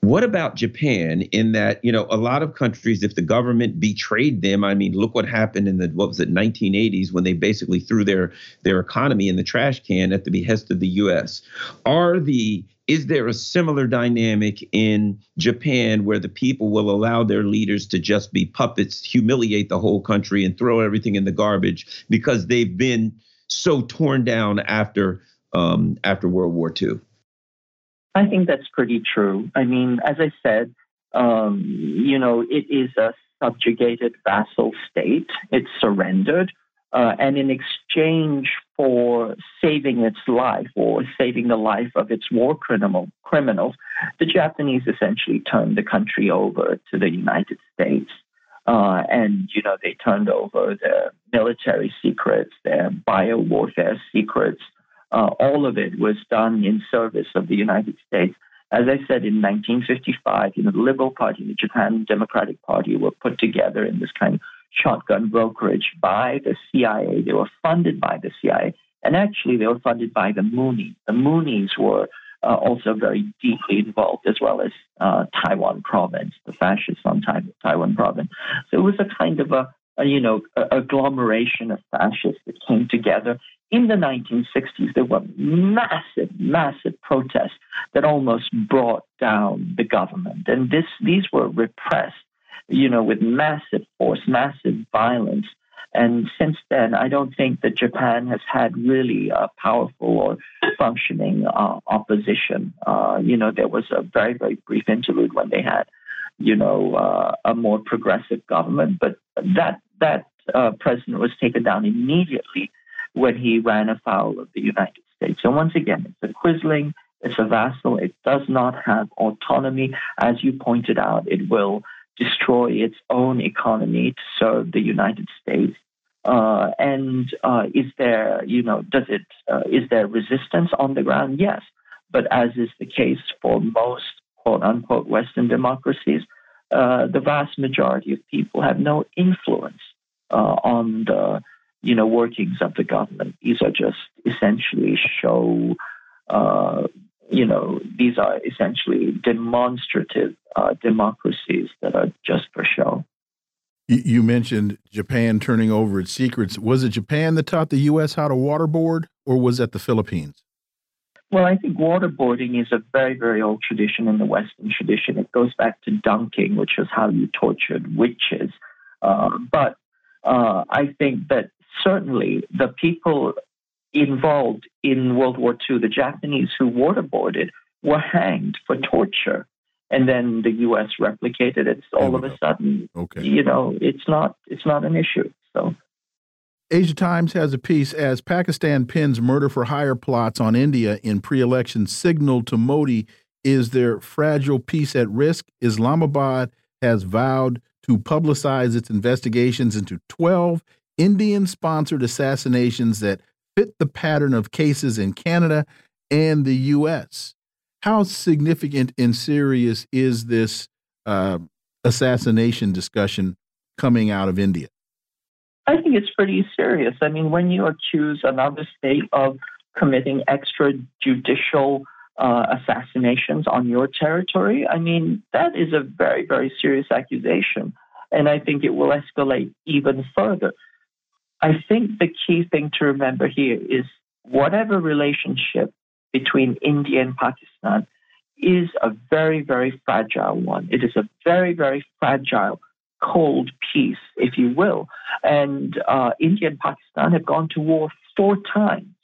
What about Japan in that, you know, a lot of countries, if the government betrayed them, I mean, look what happened in the, what was it, 1980s when they basically threw their, their economy in the trash can at the behest of the US. Are the, is there a similar dynamic in Japan where the people will allow their leaders to just be puppets, humiliate the whole country and throw everything in the garbage because they've been so torn down after um, after World War II? I think that's pretty true. I mean, as I said, um, you know, it is a subjugated vassal state. It's surrendered. Uh, and in exchange for saving its life or saving the life of its war criminal, criminals, the Japanese essentially turned the country over to the United States. Uh, and, you know, they turned over their military secrets, their bio warfare secrets, uh, all of it was done in service of the United States. As I said, in 1955, you know, the Liberal Party and the Japan Democratic Party were put together in this kind of shotgun brokerage by the CIA. They were funded by the CIA. And actually, they were funded by the Moonies. The Moonies were uh, also very deeply involved, as well as uh, Taiwan province, the fascists on Taiwan province. So it was a kind of a, a you know, agglomeration of fascists that came together in the 1960s, there were massive, massive protests that almost brought down the government. And this, these were repressed, you know, with massive force, massive violence. And since then, I don't think that Japan has had really a powerful or functioning uh, opposition. Uh, you know, there was a very, very brief interlude when they had, you know, uh, a more progressive government, but that that uh, president was taken down immediately when he ran afoul of the United States. So once again, it's a quisling, it's a vassal, it does not have autonomy. As you pointed out, it will destroy its own economy to serve the United States. Uh, and uh, is there, you know, does it uh, is there resistance on the ground? Yes, but as is the case for most quote unquote Western democracies, uh, the vast majority of people have no influence uh, on the you know, workings of the government. These are just essentially show, uh, you know, these are essentially demonstrative uh, democracies that are just for show. You mentioned Japan turning over its secrets. Was it Japan that taught the U.S. how to waterboard, or was that the Philippines? Well, I think waterboarding is a very, very old tradition in the Western tradition. It goes back to dunking, which was how you tortured witches. Uh, but uh, I think that certainly the people involved in World War II, the Japanese who waterboarded, were hanged for torture. And then the U.S. replicated it. All of a sudden, okay. you know, it's not it's not an issue. So Asia Times has a piece as Pakistan pins murder for hire plots on India in pre election signal to Modi. Is their fragile peace at risk? Islamabad has vowed to publicize its investigations into 12 Indian sponsored assassinations that fit the pattern of cases in Canada and the U.S. How significant and serious is this uh, assassination discussion coming out of India? I think it's pretty serious. I mean, when you accuse another state of committing extrajudicial uh, assassinations on your territory, I mean, that is a very, very serious accusation. And I think it will escalate even further. I think the key thing to remember here is whatever relationship between India and Pakistan is a very, very fragile one. It is a very, very fragile cold peace, if you will. And uh, India and Pakistan have gone to war four times,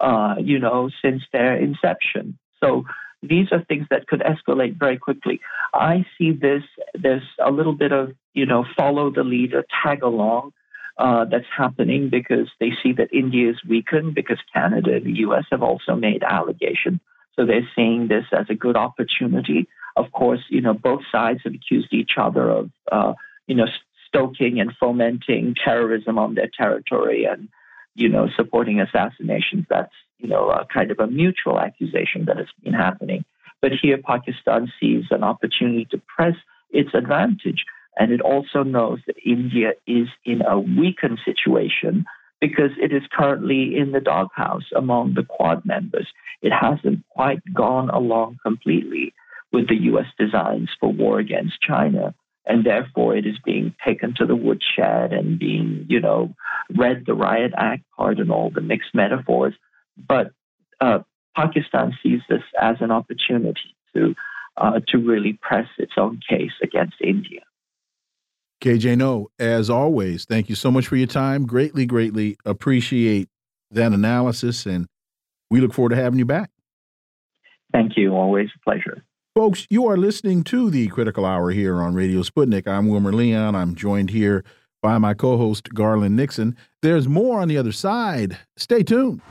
uh, you know, since their inception. So these are things that could escalate very quickly. I see this, there's a little bit of, you know, follow the leader, tag along. Uh, that's happening because they see that India is weakened because Canada and the US have also made allegations. So they're seeing this as a good opportunity. Of course, you know, both sides have accused each other of uh, you know, stoking and fomenting terrorism on their territory and, you know, supporting assassinations. That's, you know, a kind of a mutual accusation that has been happening. But here, Pakistan sees an opportunity to press its advantage. And it also knows that India is in a weakened situation because it is currently in the doghouse among the Quad members. It hasn't quite gone along completely with the US designs for war against China and therefore it is being taken to the woodshed and being, you know, read the riot act part and all the mixed metaphors. But uh, Pakistan sees this as an opportunity to uh, to really press its own case against India. KJ Noh, as always, thank you so much for your time. Greatly, greatly appreciate that analysis, and we look forward to having you back. Thank you. Always a pleasure. Folks, you are listening to the Critical Hour here on Radio Sputnik. I'm Wilmer Leon. I'm joined here by my co host, Garland Nixon. There's more on the other side. Stay tuned.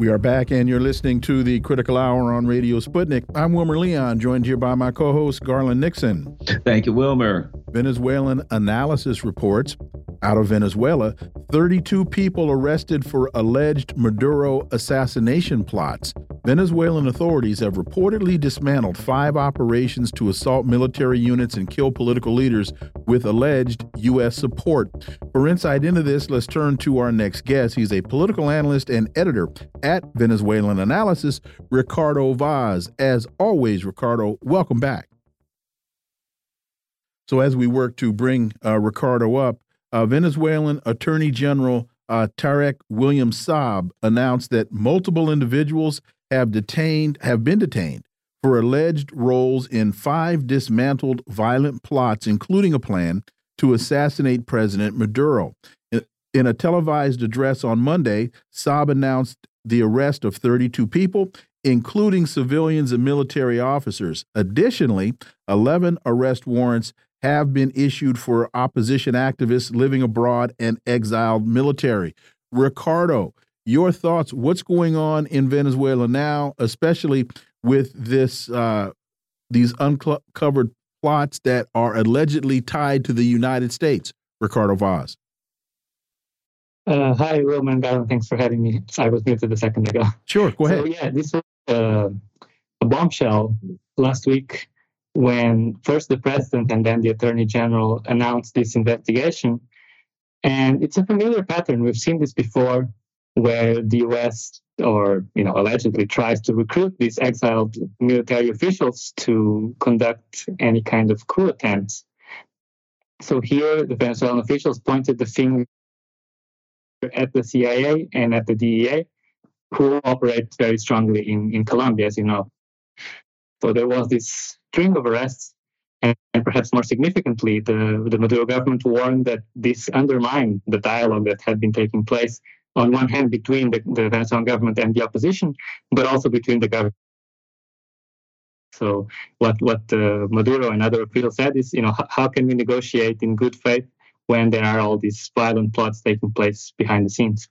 We are back, and you're listening to the Critical Hour on Radio Sputnik. I'm Wilmer Leon, joined here by my co host, Garland Nixon. Thank you, Wilmer. Venezuelanalysis reports out of Venezuela 32 people arrested for alleged Maduro assassination plots. Venezuelan authorities have reportedly dismantled five operations to assault military units and kill political leaders with alleged U.S. support. For insight into this, let's turn to our next guest. He's a political analyst and editor at Venezuelanalysis, Ricardo Vaz. As always, Ricardo, welcome back. So, as we work to bring uh, Ricardo up, uh, Venezuelan Attorney General uh, Tarek William Saab announced that multiple individuals have detained have been detained for alleged roles in five dismantled violent plots, including a plan to assassinate President Maduro. In, in a televised address on Monday, Saab announced the arrest of 32 people, including civilians and military officers. Additionally, 11 arrest warrants have been issued for opposition activists living abroad and exiled military. Ricardo, your thoughts? What's going on in Venezuela now, especially with this uh, these uncovered plots that are allegedly tied to the United States? Ricardo Vaz. Uh, hi, Roman. Thanks for having me. I was muted a second ago. Sure, go ahead. So, yeah, this was uh, a bombshell last week when first the president and then the attorney general announced this investigation. And it's a familiar pattern. We've seen this before where the US or you know allegedly tries to recruit these exiled military officials to conduct any kind of coup attempts. So here the Venezuelan officials pointed the finger at the CIA and at the DEA, who operate very strongly in, in Colombia, as you know. So there was this string of arrests, and, and perhaps more significantly, the, the Maduro government warned that this undermined the dialogue that had been taking place on one hand between the, the Venezuelan government and the opposition, but also between the government. So what what uh, Maduro and other officials said is, you know, h- how can we negotiate in good faith when there are all these violent plots taking place behind the scenes?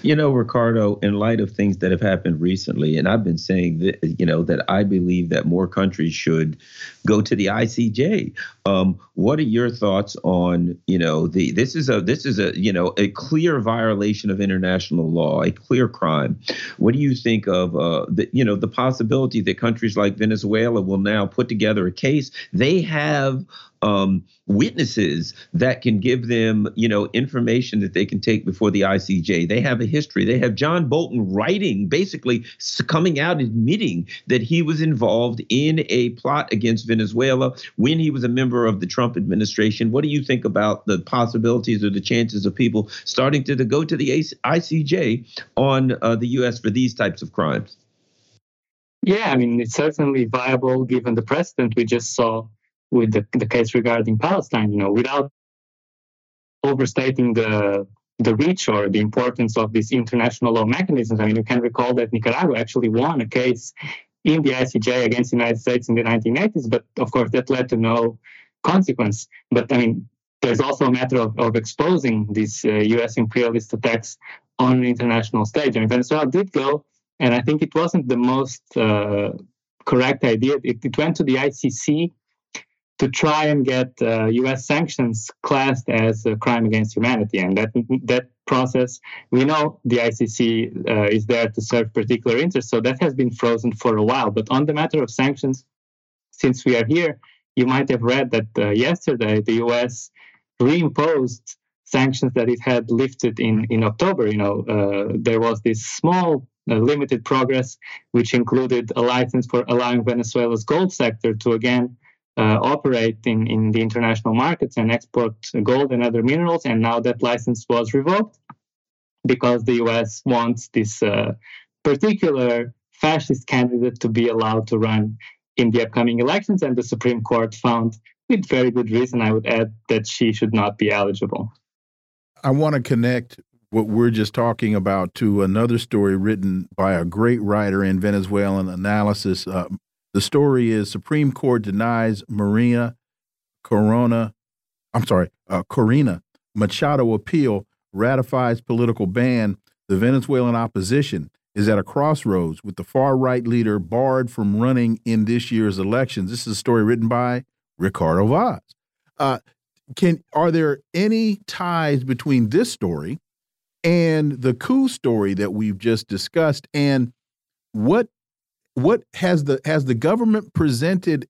You know, Ricardo, in light of things that have happened recently, and I've been saying that, you know, that I believe that more countries should go to the ICJ. Um, what are your thoughts on, you know, the this is a this is a you know a clear violation of international law, a clear crime. What do you think of uh, the you know the possibility that countries like Venezuela will now put together a case? They have um, witnesses that can give them, you know, information that they can take before the ICJ. They have a history. They have John Bolton writing, basically coming out admitting that he was involved in a plot against Venezuela when he was a member of the Trump administration. What do you think about the possibilities or the chances of people starting to, to go to the ICJ on uh, the U.S. for these types of crimes? Yeah, I mean, it's certainly viable given the precedent we just saw with the, the case regarding Palestine, you know, without overstating the the reach or the importance of these international law mechanisms. I mean, you can recall that Nicaragua actually won a case in the ICJ against the United States in the 1980s, but of course that led to no consequence. But I mean, there's also a matter of, of exposing these uh, U.S. imperialist attacks on an international stage. I mean, Venezuela did go, and I think it wasn't the most uh, correct idea. It, it went to the ICC to try and get uh, U.S. sanctions classed as a crime against humanity, and that that process, we know the ICC uh, is there to serve particular interests, so that has been frozen for a while. But on the matter of sanctions, since we are here, you might have read that uh, yesterday the U.S. reimposed sanctions that it had lifted in in October. You know, uh, there was this small. Uh, limited progress, which included a license for allowing Venezuela's gold sector to again uh, operate in, the international markets and export gold and other minerals. And now that license was revoked because the US wants this uh, particular fascist candidate to be allowed to run in the upcoming elections. And the Supreme Court found, with very good reason, I would add, that she should not be eligible. I want to connect what we're just talking about to another story written by a great writer in Venezuelanalysis, uh, the story is Supreme Court denies Marina Corona, I'm sorry, uh, Corina Machado appeal, ratifies political ban. The Venezuelan opposition is at a crossroads with the far right leader barred from running in this year's elections. This is a story written by Ricardo Vaz. Uh, can are there any ties between this story and the coup story that we've just discussed? And what what has the has the government presented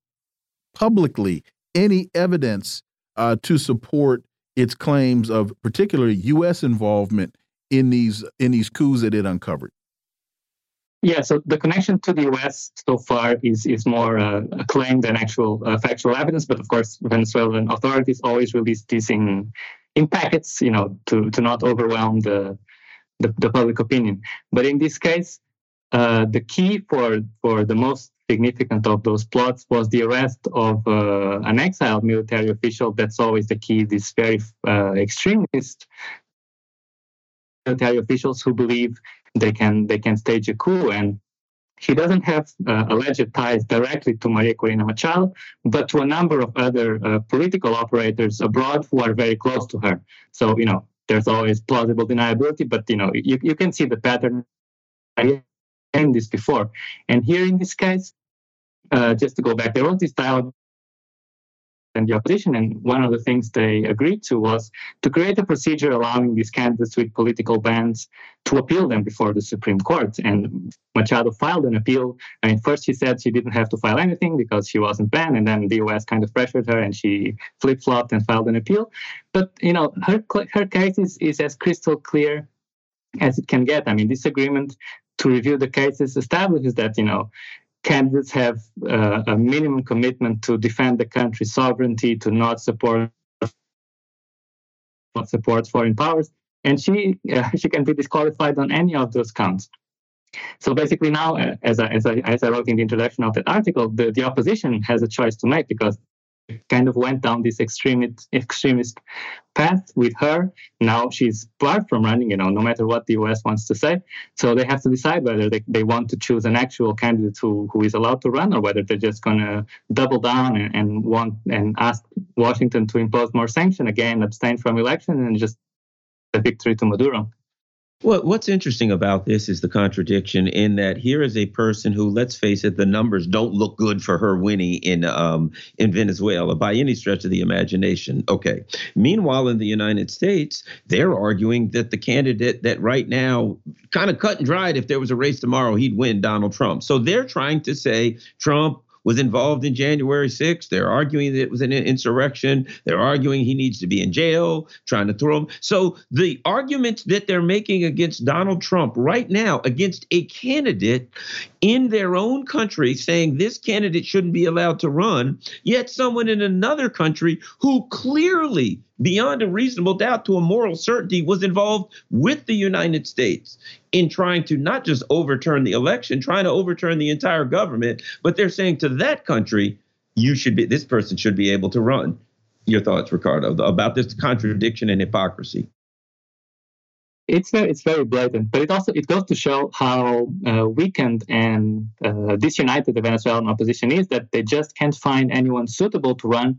publicly any evidence uh, to support its claims of particularly U.S. involvement in these in these coups that it uncovered? Yeah, so the connection to the U.S. so far is is more uh, a claim than actual uh, factual evidence. But of course, Venezuelan authorities always release these in in packets, you know, to to not overwhelm the the, the public opinion. But in this case, uh, the key for, for the most significant of those plots was the arrest of uh, an exiled military official. That's always the key. These very uh, extremist military officials who believe they can they can stage a coup, and he doesn't have uh, alleged ties directly to Maria Corina Machado, but to a number of other uh, political operators abroad who are very close to her. So you know, there's always plausible deniability, but you know, you, you can see the pattern seen this before. And here in this case, uh, just to go back, there was this dialogue and the opposition. And one of the things they agreed to was to create a procedure allowing these candidates with political bans to appeal them before the Supreme Court. And Machado filed an appeal. I mean, first she said she didn't have to file anything because she wasn't banned, and then the U.S. kind of pressured her, and she flip flopped and filed an appeal. But you know, her her case is, is as crystal clear as it can get. I mean, this agreement to review the cases establishes that you know candidates have uh, a minimum commitment to defend the country's sovereignty, to not support not support foreign powers, and she uh, she can be disqualified on any of those counts. So basically, now, uh, as I, as I as I wrote in the introduction of that article, the, the opposition has a choice to make because kind of went down this extremist extremist path with her. Now she's barred from running, you know, no matter what the US wants to say. So they have to decide whether they, they want to choose an actual candidate who, who is allowed to run or whether they're just gonna double down and, and want and ask Washington to impose more sanction again, abstain from election and just a victory to Maduro. What's interesting about this is the contradiction in that here is a person who, let's face it, the numbers don't look good for her winning in um, in Venezuela by any stretch of the imagination. Okay. Meanwhile, in the United States, they're arguing that the candidate that right now, kind of cut and dried, if there was a race tomorrow, he'd win Donald Trump. So they're trying to say Trump was involved in January 6th. They're arguing that it was an insurrection. They're arguing he needs to be in jail, trying to throw him. So the arguments that they're making against Donald Trump right now, against a candidate in their own country, saying this candidate shouldn't be allowed to run, yet someone in another country who clearly beyond a reasonable doubt to a moral certainty was involved with the United States in trying to not just overturn the election, trying to overturn the entire government, but they're saying to that country, you should be this person should be able to run. Your thoughts, Ricardo, about this contradiction and hypocrisy? It's very, it's very blatant, but it also it goes to show how uh, weakened and uh, disunited the Venezuelan opposition is that they just can't find anyone suitable to run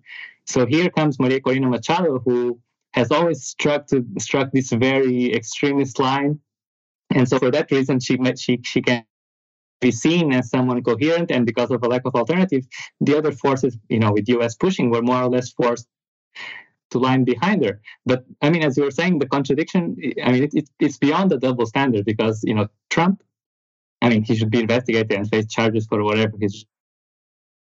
so here comes Maria Corina Machado, who has always struck to, struck this very extremist line, and so for that reason, she she she can be seen as someone coherent, and because of a lack of alternative, the other forces, you know, with U.S. pushing, were more or less forced to line behind her. But I mean, as you were saying, the contradiction, I mean, it, it, it's beyond the double standard because you know Trump. I mean, he should be investigated and face charges for whatever he's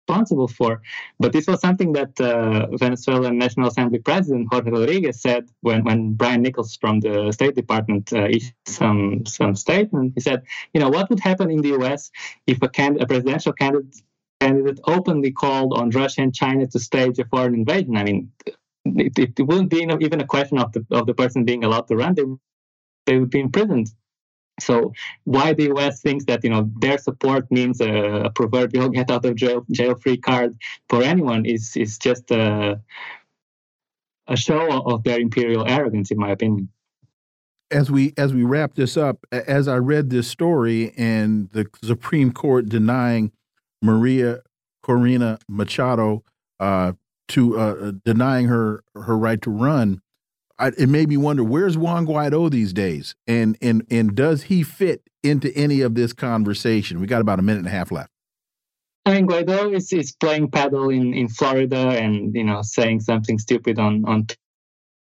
responsible for. But this was something that uh, Venezuelan National Assembly President Jorge Rodriguez said when, when Brian Nichols from the State Department uh, issued some some statement. He said, you know, what would happen in the U.S. if a, can- a presidential candidate candidate openly called on Russia and China to stage a foreign invasion? I mean, it, it, wouldn't be even a question of the of the person being allowed to run. They they would be imprisoned. So why the U.S. thinks that you know their support means a, proverbial get out of jail jail free card for anyone is is just a a show of their imperial arrogance, in my opinion. As we as we wrap this up, as I read this story and the Supreme Court denying Maria Corina Machado uh, to uh, denying her her right to run, I, it made me wonder where's Juan Guaido these days, and and and does he fit into any of this conversation? We got about a minute and a half left. I mean, Guaido is, is playing paddle in, in Florida and you know saying something stupid on on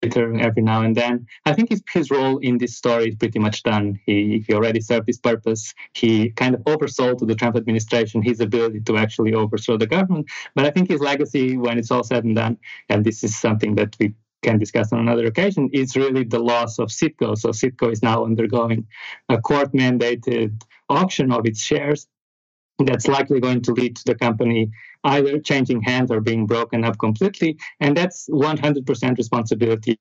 Twitter every now and then. I think his, his role in this story is pretty much done. He he already served his purpose. He kind of oversold to the Trump administration his ability to actually overthrow the government. But I think his legacy, when it's all said and done, and this is something that we can discuss on another occasion, is really the loss of Citgo. So Citgo is now undergoing a court mandated auction of its shares that's likely going to lead to the company either changing hands or being broken up completely. And that's 100% responsibility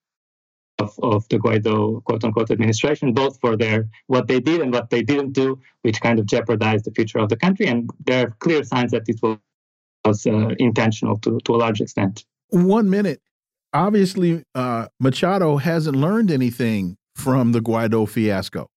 of, of the Guaido quote unquote administration, both for their what they did and what they didn't do, which kind of jeopardized the future of the country. And there are clear signs that it was uh, intentional to, to a large extent. One minute obviously uh, Machado hasn't learned anything from the Guaido fiasco.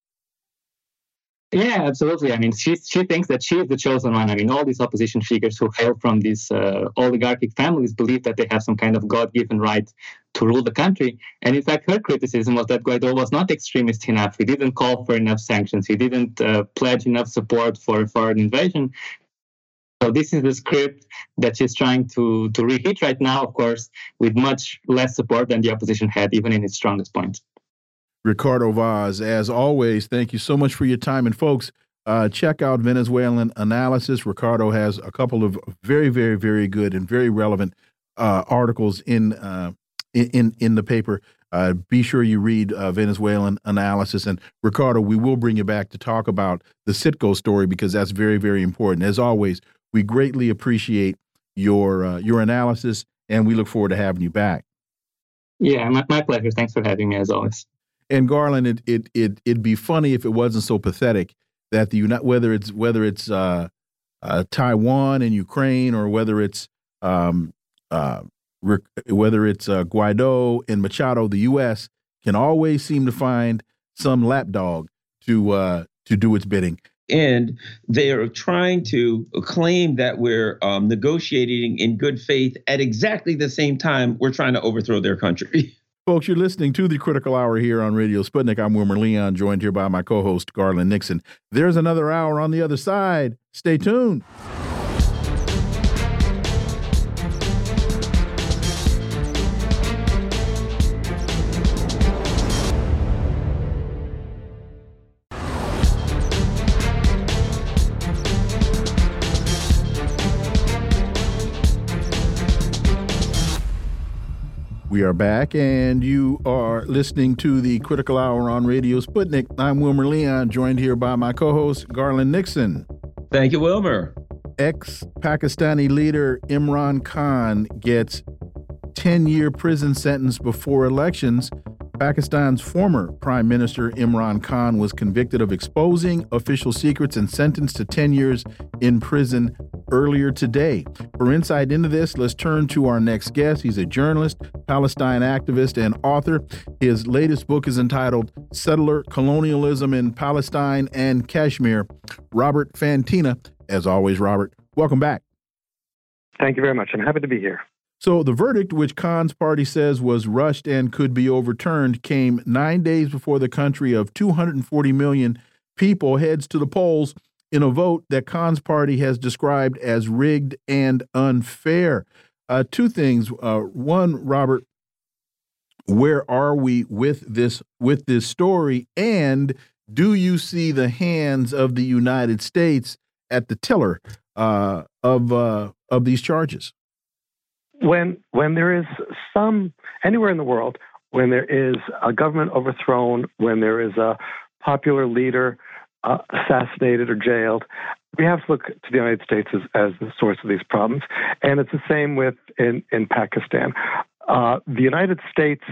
Yeah, absolutely. I mean, she she thinks that she is the chosen one. I mean, all these opposition figures who hail from these uh, oligarchic families believe that they have some kind of God-given right to rule the country. And in fact, her criticism was that Guaido was not extremist enough. He didn't call for enough sanctions. He didn't uh, pledge enough support for a foreign invasion. So this is the script that she's trying to to reheat right now, of course, with much less support than the opposition had, even in its strongest point. Ricardo Vaz, as always, thank you so much for your time. And folks, uh, check out Venezuelanalysis. Ricardo has a couple of very, very, very good and very relevant uh, articles in, uh, in in the paper. Uh, be sure you read uh, Venezuelanalysis. And Ricardo, we will bring you back to talk about the Citgo story because that's very, very important. As always, we greatly appreciate your uh, your analysis, and we look forward to having you back. Yeah, my, my pleasure. Thanks for having me as always. And Garland, it it it it'd be funny if it wasn't so pathetic that the United whether it's whether it's uh, uh, Taiwan and Ukraine or whether it's um, uh, whether it's uh, Guaido and Machado, the U.S. can always seem to find some lapdog to uh, to do its bidding and they are trying to claim that we're um, negotiating in good faith at exactly the same time we're trying to overthrow their country. Folks, you're listening to the Critical Hour here on Radio Sputnik. I'm Wilmer Leon, joined here by my co host, Garland Nixon. There's another hour on the other side. Stay tuned. We are back, and you are listening to the Critical Hour on Radio Sputnik. I'm Wilmer Leon, joined here by my co host, Garland Nixon. Thank you, Wilmer. Ex Pakistani leader Imran Khan gets 10 year prison sentence before elections Pakistan's former Prime Minister Imran Khan was convicted of exposing official secrets and sentenced to 10 years in prison earlier today. For insight into this, let's turn to our next guest. He's a journalist, Palestine activist, and author. His latest book is entitled Settler Colonialism in Palestine and Kashmir. Robert Fantina, as always, Robert, welcome back. Thank you very much. I'm happy to be here. So the verdict, which Khan's party says was rushed and could be overturned, came nine days before the country of 240 million people heads to the polls in a vote that Khan's party has described as rigged and unfair. Uh, two things. Uh, one, Robert, where are we with this with this story? And do you see the hands of the United States at the tiller uh, of uh, of these charges? When when there is some anywhere in the world when there is a government overthrown, when there is a popular leader uh, assassinated or jailed, we have to look to the United States as, as, the source of these problems. And it's the same with in in Pakistan. Uh, the United States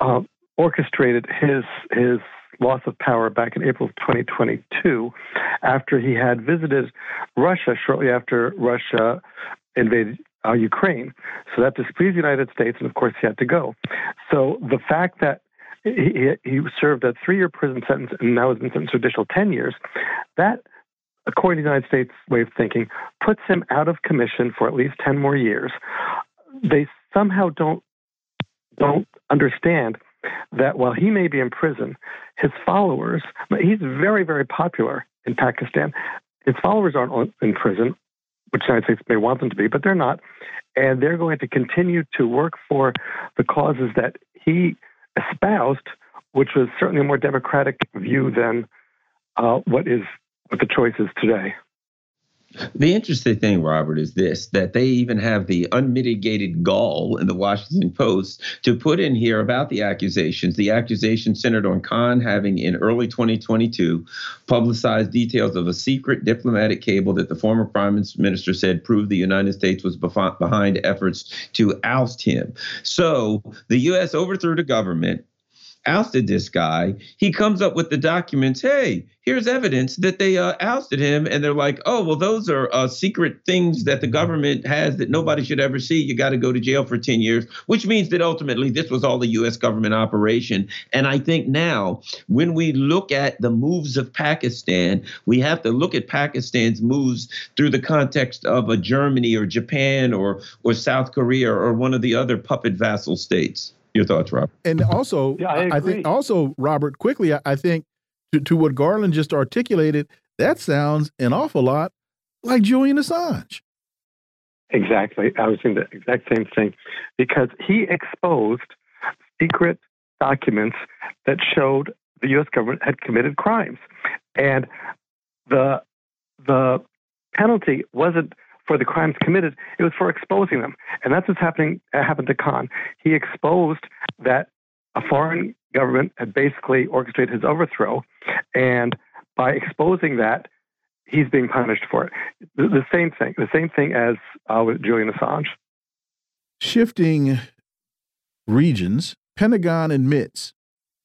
uh, orchestrated his his loss of power back in April of 2022 after he had visited Russia shortly after Russia invaded uh, Ukraine. So that displeased the United States, and of course he had to go. So the fact that he, he served a three-year prison sentence and now has been sentenced to additional 10 years, that, according to the United States way of thinking, puts him out of commission for at least 10 more years. They somehow don't don't understand that while he may be in prison, his followers, he's very, very popular in Pakistan. His followers aren't in prison which United States may want them to be, but they're not. And they're going to continue to work for the causes that he espoused, which was certainly a more democratic view than uh, what is what the choice is today. The interesting thing, Robert, is this that they even have the unmitigated gall in the Washington Post to put in here about the accusations. The accusation centered on Khan having, in early 2022, publicized details of a secret diplomatic cable that the former prime minister said proved the United States was behind efforts to oust him. So the U.S. overthrew the government ousted this guy. He comes up with the documents. Hey, here's evidence that they uh, ousted him. And they're like, oh, well, those are uh, secret things that the government has that nobody should ever see. You got to go to jail for 10 years, which means that ultimately this was all the U.S. government operation. And I think now, when we look at the moves of Pakistan, we have to look at Pakistan's moves through the context of a Germany or Japan or, or South Korea or one of the other puppet vassal states. Your thoughts, Robert? And also, yeah, I, I, think also, Robert, quickly, I, I think to, to what Garland just articulated, that sounds an awful lot like Julian Assange. Exactly. I was saying the exact same thing because he exposed secret documents that showed the U.S. government had committed crimes, and the the penalty wasn't for the crimes committed; it was for exposing them, and that's what's happening uh, happened to Khan. He exposed that a foreign government had basically orchestrated his overthrow, and by exposing that, he's being punished for it. The, the same thing, the same thing as uh, with Julian Assange. Shifting regions, Pentagon admits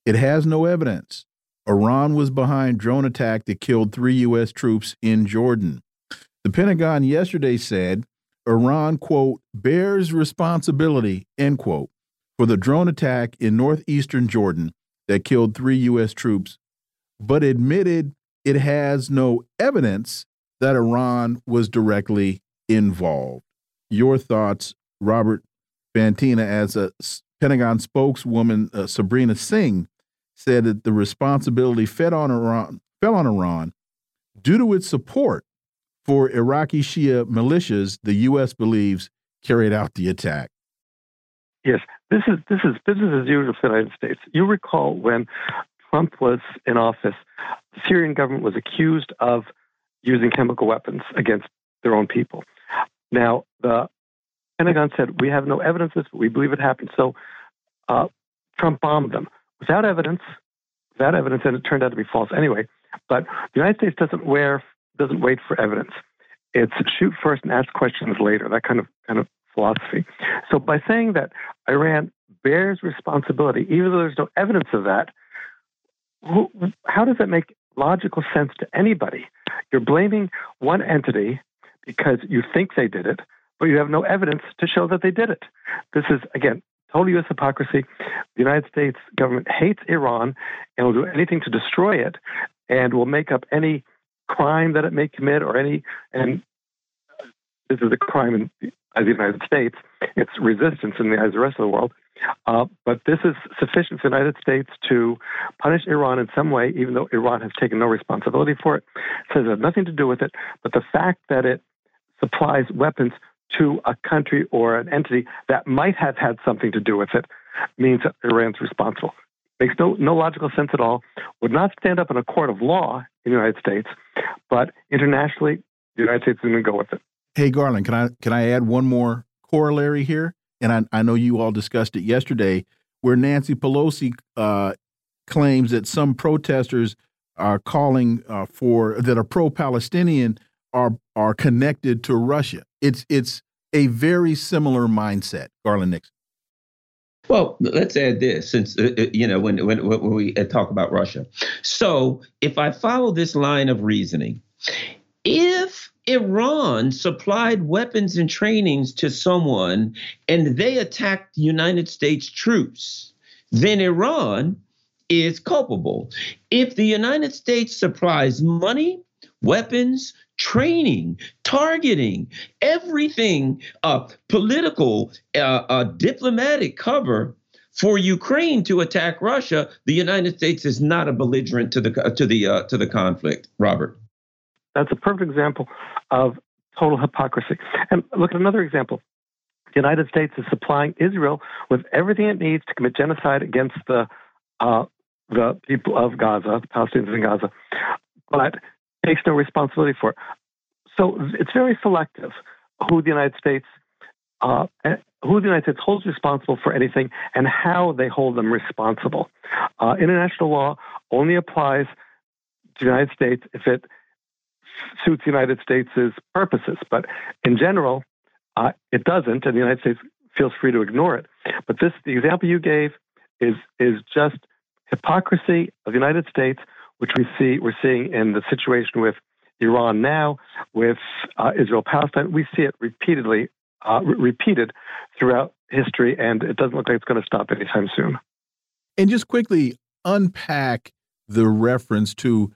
it has no evidence. Iran was behind drone attack that killed three U.S. troops in Jordan. The Pentagon yesterday said Iran, quote, bears responsibility, end quote, for the drone attack in northeastern Jordan that killed three U.S. troops, but admitted it has no evidence that Iran was directly involved. Your thoughts, Robert Fantina, as a Pentagon spokeswoman, uh, Sabrina Singh, said that the responsibility fed on Iran, fell on Iran due to its support for Iraqi Shia militias the U.S. believes carried out the attack. Yes, this is this is business as usual for the United States. You recall when Trump was in office, the Syrian government was accused of using chemical weapons against their own people. Now, the Pentagon said, We have no evidence of this, but we believe it happened. So uh, Trump bombed them without evidence, without evidence, and it turned out to be false anyway. But the United States doesn't wear, doesn't wait for evidence. It's shoot first and ask questions later. That kind of kind of philosophy. So by saying that Iran bears responsibility, even though there's no evidence of that, who, how does that make logical sense to anybody? You're blaming one entity because you think they did it, but you have no evidence to show that they did it. This is, again, total U.S. hypocrisy. The United States government hates Iran and will do anything to destroy it and will make up any crime that it may commit or any, and this is a crime in as the United States, it's resistance in the eyes of the rest of the world. Uh, but this is sufficient for the United States to punish Iran in some way, even though Iran has taken no responsibility for it. Says it has nothing to do with it. But the fact that it supplies weapons to a country or an entity that might have had something to do with it means that Iran's responsible. Makes no, no logical sense at all. Would not stand up in a court of law in the United States, but internationally, the United States is going to go with it. Hey, Garland, can I can I add one more corollary here? And I, I know you all discussed it yesterday, where Nancy Pelosi uh, claims that some protesters are calling uh, for that are pro-Palestinian are are connected to Russia. It's it's a very similar mindset, Garland Nixon. Well, let's add this, since uh, uh you know when, when when we talk about Russia. So, if I follow this line of reasoning, if Iran supplied weapons and trainings to someone and they attacked United States troops, then Iran is culpable. If the United States supplies money, weapons, training, targeting, everything, uh, political, uh, uh, diplomatic cover for Ukraine to attack Russia, the United States is not a belligerent to the to the uh, to the conflict. Robert. That's a perfect example of total hypocrisy. And look at another example. The United States is supplying Israel with everything it needs to commit genocide against the uh, the people of Gaza, the Palestinians in Gaza, but takes no responsibility for. So it's very selective who the United States uh, who the United States holds responsible for anything and how they hold them responsible. Uh, international law only applies to the United States if it suits the United States' purposes. But in general, uh, it doesn't, and the United States feels free to ignore it. But this, the example you gave, is is just hypocrisy of the United States, which we see we're seeing in the situation with Iran now, with uh, Israel Palestine. We see it repeatedly uh, re- repeated throughout history, and it doesn't look like it's going to stop anytime soon. And just quickly unpack the reference to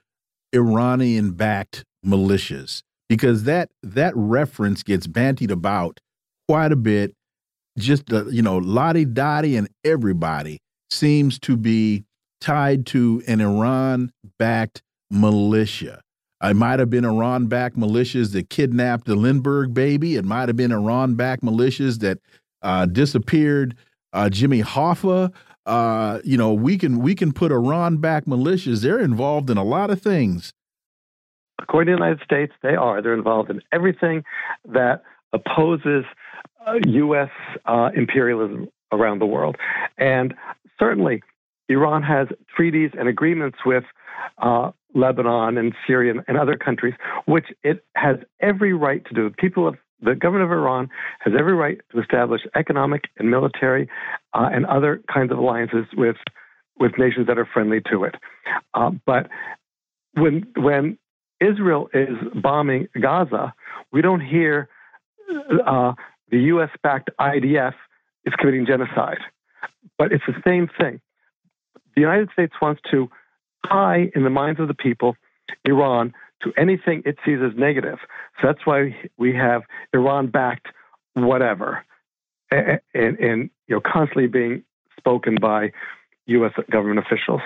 Iranian backed militias because that that reference gets bantied about quite a bit. Just uh, you know, Lottie Dottie and everybody seems to be tied to an Iran-backed militia. It might have been Iran backed militias that kidnapped the Lindbergh baby. It might have been Iran backed militias that uh, disappeared uh, Jimmy Hoffa. Uh, you know, we can we can put Iran backed militias. They're involved in a lot of things. According to the United States, they are. They're involved in everything that opposes U.S. Uh, uh, imperialism around the world. And certainly, Iran has treaties and agreements with uh, Lebanon and Syria and other countries, which it has every right to do. The people of the government of Iran has every right to establish economic and military uh, and other kinds of alliances with with nations that are friendly to it. Uh, but when when Israel is bombing Gaza, we don't hear uh, the U.S.-backed IDF is committing genocide, but it's the same thing. The United States wants to tie in the minds of the people Iran to anything it sees as negative. So that's why we have Iran-backed whatever, and, and, and you know constantly being spoken by U.S. government officials.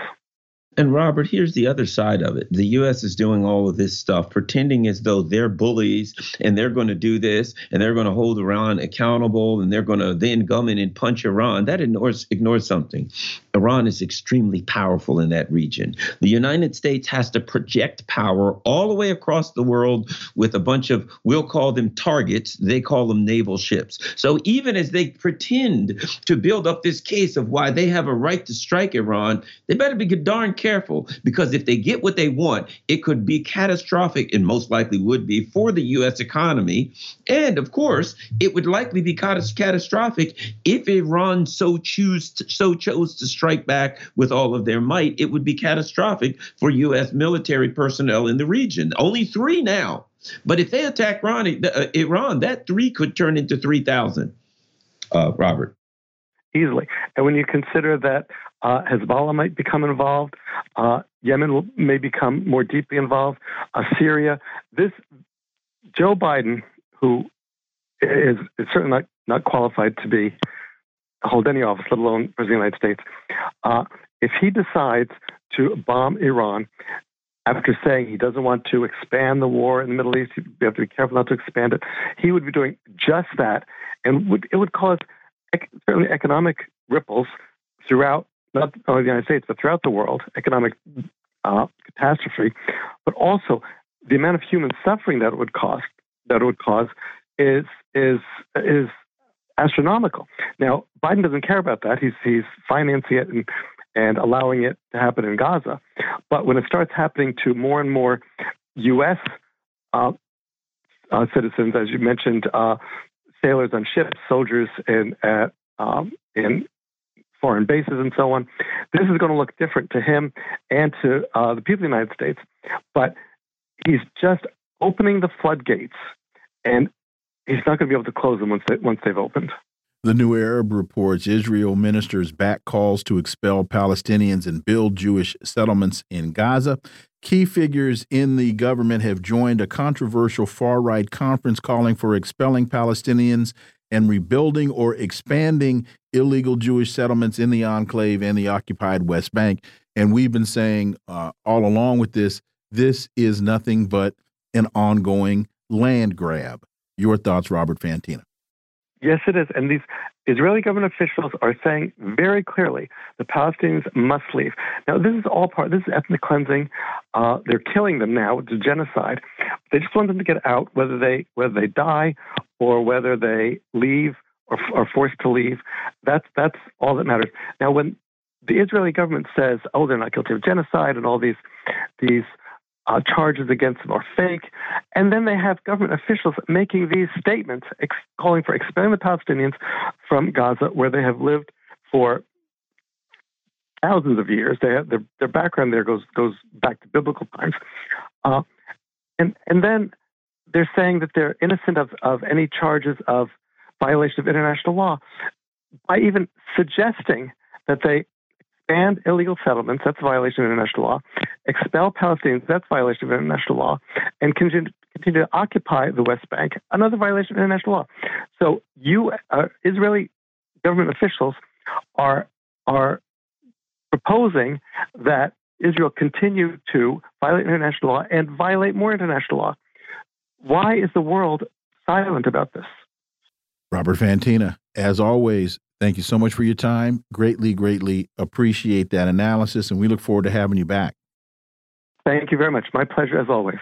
And Robert, here's the other side of it. The U.S. is doing all of this stuff, pretending as though they're bullies and they're going to do this and they're going to hold Iran accountable and they're going to then come in and punch Iran. That ignores ignores something. Iran is extremely powerful in that region. The United States has to project power all the way across the world with a bunch of, we'll call them targets, they call them naval ships. So even as they pretend to build up this case of why they have a right to strike Iran, they better be darn careful because if they get what they want, it could be catastrophic and most likely would be for the U.S. economy. And of course, it would likely be catastrophic if Iran so choose to, so chose to strike back with all of their might, it would be catastrophic for U.S. military personnel in the region. Only three now. But if they attack Iran, uh, Iran that three could turn into 3,000. Uh, Robert. Easily. And when you consider that uh, Hezbollah might become involved, uh, Yemen may become more deeply involved, uh, Syria, this Joe Biden, who is, is certainly not, not qualified to be hold any office, let alone president of the United States, uh, if he decides to bomb Iran after saying he doesn't want to expand the war in the Middle East, we have to be careful not to expand it, he would be doing just that. And would, it would cause certainly economic ripples throughout not only the United States, but throughout the world, economic uh, catastrophe, but also the amount of human suffering that it would cost that it would cause is is is astronomical. Now, Biden doesn't care about that. He's he's financing it and and allowing it to happen in Gaza. But when it starts happening to more and more U.S. Uh, uh, citizens, as you mentioned, uh, sailors on ships, soldiers in at um, in foreign bases, and so on, this is going to look different to him and to uh, the people of the United States. But he's just opening the floodgates and he's not going to be able to close them once they, once they've opened. The New Arab reports Israel ministers back calls to expel Palestinians and build Jewish settlements in Gaza. Key figures in the government have joined a controversial far right conference calling for expelling Palestinians and rebuilding or expanding illegal Jewish settlements in the enclave and the occupied West Bank. And we've been saying uh, all along with this, this is nothing but an ongoing land grab. Your thoughts, Robert Fantina? Yes, it is. And these Israeli government officials are saying very clearly the Palestinians must leave. Now, this is all part, this is ethnic cleansing. Uh, they're killing them now. It's a genocide. They just want them to get out, whether they, whether they die or whether they leave or are forced to leave. That's, that's all that matters. Now, when the Israeli government says, oh, they're not guilty of genocide and all these, these uh, charges against them are fake. And then they have government officials making these statements ex- calling for expelling the Palestinians from Gaza, where they have lived for thousands of years. They have, their, their background there goes goes back to biblical times. Uh, and and then they're saying that they're innocent of, of any charges of violation of international law by even suggesting that they expand illegal settlements, that's a violation of international law, expel Palestinians, that's a violation of international law, and continue, continue to occupy the West Bank, another violation of international law. So you, uh, Israeli government officials are, are proposing that Israel continue to violate international law and violate more international law. Why is the world silent about this? Robert Fantina, as always, thank you so much for your time. Greatly, greatly appreciate that analysis, and we look forward to having you back. Thank you very much. My pleasure, as always.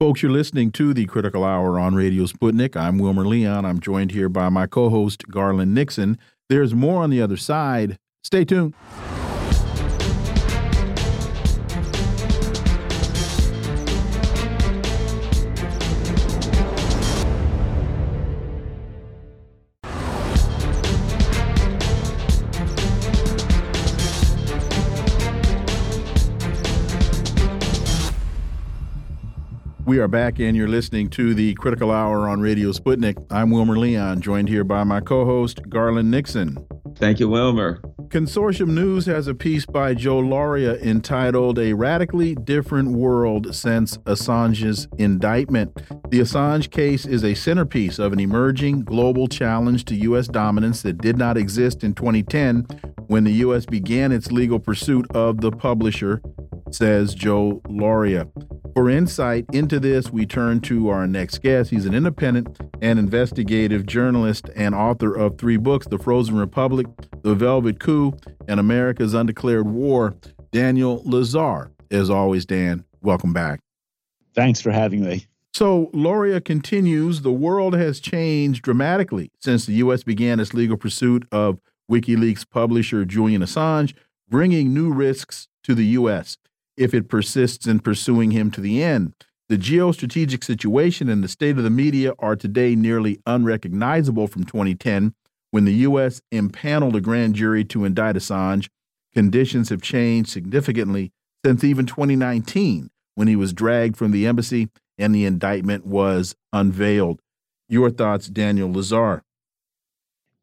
Folks, you're listening to the Critical Hour on Radio Sputnik. I'm Wilmer Leon. I'm joined here by my co host, Garland Nixon. There's more on the other side. Stay tuned. We are back, and you're listening to the Critical Hour on Radio Sputnik. I'm Wilmer Leon, joined here by my co host, Garland Nixon. Thank you, Wilmer. Consortium News has a piece by Joe Lauria entitled A Radically Different World Since Assange's Indictment. The Assange case is a centerpiece of an emerging global challenge to U.S. dominance that did not exist in 2010 when the U.S. began its legal pursuit of the publisher, says Joe Lauria. For insight into this, we turn to our next guest. He's an independent and investigative journalist and author of three books The Frozen Republic, The Velvet Coup, and America's Undeclared War, Daniel Lazare. As always, Dan, welcome back. Thanks for having me. So, Lauria continues The world has changed dramatically since the U.S. began its legal pursuit of WikiLeaks publisher Julian Assange, bringing new risks to the U.S if it persists in pursuing him to the end. The geostrategic situation and the state of the media are today nearly unrecognizable from 2010 when the U.S. impaneled a grand jury to indict Assange. Conditions have changed significantly since even 2019 when he was dragged from the embassy and the indictment was unveiled. Your thoughts, Daniel Lazare?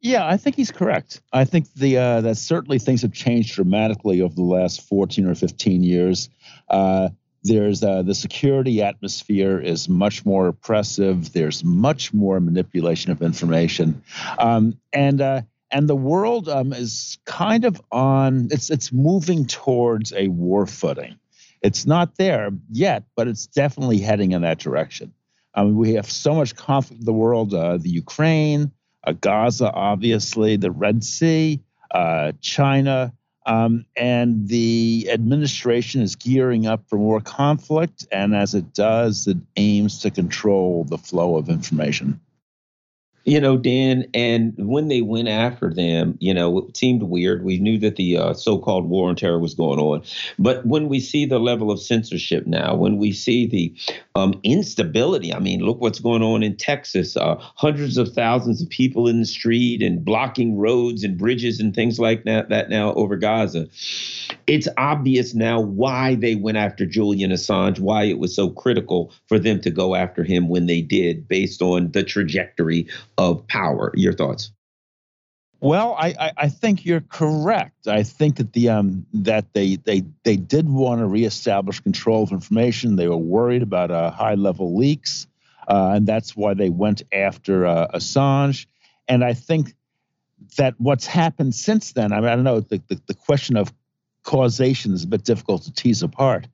Yeah, I think he's correct. I think the uh, that certainly things have changed dramatically over the last 14 or 15 years. Uh, there's uh, the security atmosphere is much more oppressive. There's much more manipulation of information, um, and uh, and the world um, is kind of on. It's it's moving towards a war footing. It's not there yet, but it's definitely heading in that direction. Mean, we have so much conflict in the world. Uh, the Ukraine uh, Gaza, obviously, the Red Sea, uh, China. Um, and the administration is gearing up for more conflict. And as it does, it aims to control the flow of information. You know, Dan, and when they went after them, you know, it seemed weird. We knew that the uh, so called war on terror was going on. But when we see the level of censorship now, when we see the um, instability, I mean, look what's going on in Texas uh, hundreds of thousands of people in the street and blocking roads and bridges and things like that, that now over Gaza. It's obvious now why they went after Julian Assange, why it was so critical for them to go after him when they did, based on the trajectory of power. Your thoughts? Well, I, I, think you're correct. I think that the um, that they they they did want to reestablish control of information. They were worried about uh, high level leaks, uh, and that's why they went after uh, Assange. And I think that what's happened since then. I mean, I don't know. The, the, the question of causation is a bit difficult to tease apart,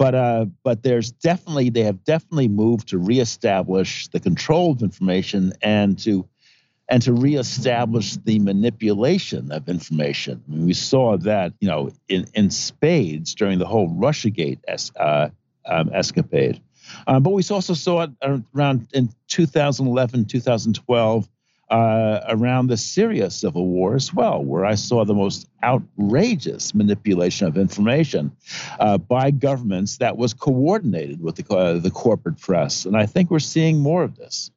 but uh, but there's definitely they have definitely moved to reestablish the control of information and to and to reestablish the manipulation of information. I mean, we saw that you know in, in spades during the whole RussiaGate es, uh, um, escapade, um, but we also saw it around in 2011, 2012 uh, around the Syria civil war as well, where I saw the most outrageous manipulation of information uh, by governments that was coordinated with the, uh, the corporate press. And I think we're seeing more of this.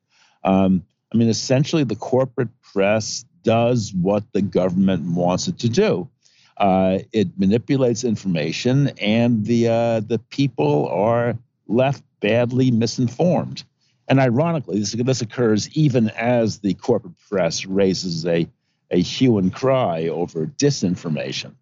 Um, I mean, essentially, the corporate press does what the government wants it to do. Uh, it manipulates information, and the uh, the people are left badly misinformed. And ironically, this, this occurs even as the corporate press raises a, a hue and cry over disinformation.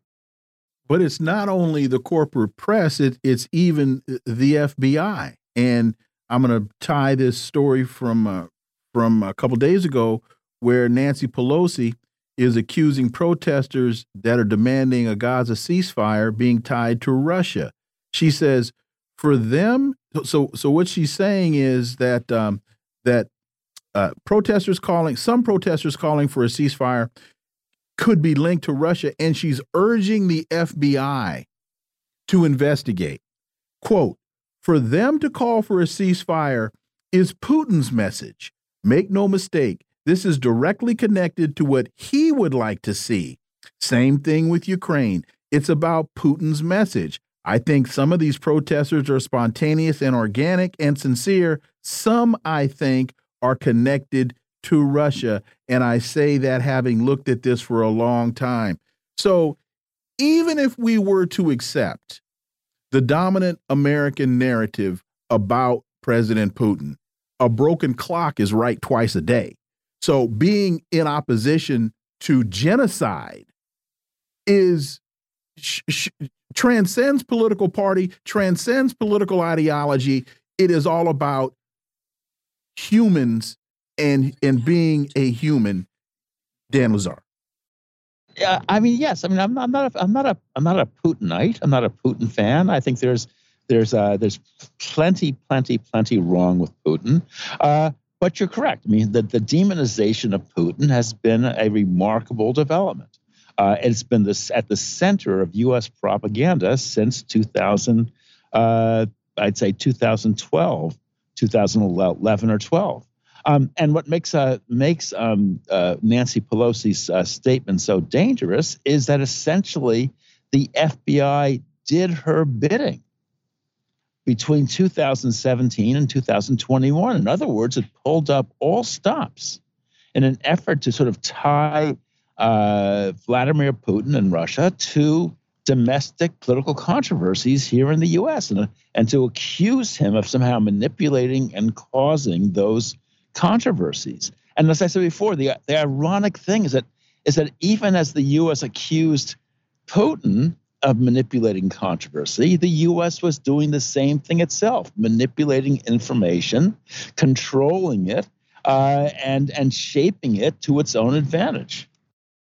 But it's not only the corporate press, it, it's even the FBI. And I'm going to tie this story from uh, from a couple days ago where Nancy Pelosi is accusing protesters that are demanding a Gaza ceasefire being tied to Russia. She says, for them, so so what she's saying is that um, that uh, protesters calling some protesters calling for a ceasefire could be linked to Russia, and she's urging the FBI to investigate. Quote, for them to call for a ceasefire is Putin's message. Make no mistake, this is directly connected to what he would like to see. Same thing with Ukraine. It's about Putin's message. I think some of these protesters are spontaneous and organic and sincere. Some, I think, are connected to Russia. And I say that having looked at this for a long time. So even if we were to accept the dominant American narrative about President Putin, a broken clock is right twice a day. So being in opposition to genocide is transcends political party, transcends political ideology. It is all about humans and and being a human. Dan Lazare. Yeah, I mean, yes. I mean, I'm not, I'm not, a, I'm not a, I'm not a Putinite. I'm not a Putin fan. I think there's, there's, uh, there's plenty, plenty, plenty wrong with Putin. Uh, but you're correct. I mean, the, the demonization of Putin has been a remarkable development. Uh, it's been this at the center of U.S. propaganda since 2000. Uh, I'd say 2012, 2011 or 12. Um, and what makes uh, makes um, uh, Nancy Pelosi's uh, statement so dangerous is that essentially the FBI did her bidding between 2017 and 2021. In other words, it pulled up all stops in an effort to sort of tie uh, Vladimir Putin and Russia to domestic political controversies here in the U.S. and, and to accuse him of somehow manipulating and causing those controversies. And as I said before, the, the ironic thing is that is that even as the U.S. accused Putin of manipulating controversy, the U.S. was doing the same thing itself, manipulating information, controlling it, uh, and and shaping it to its own advantage.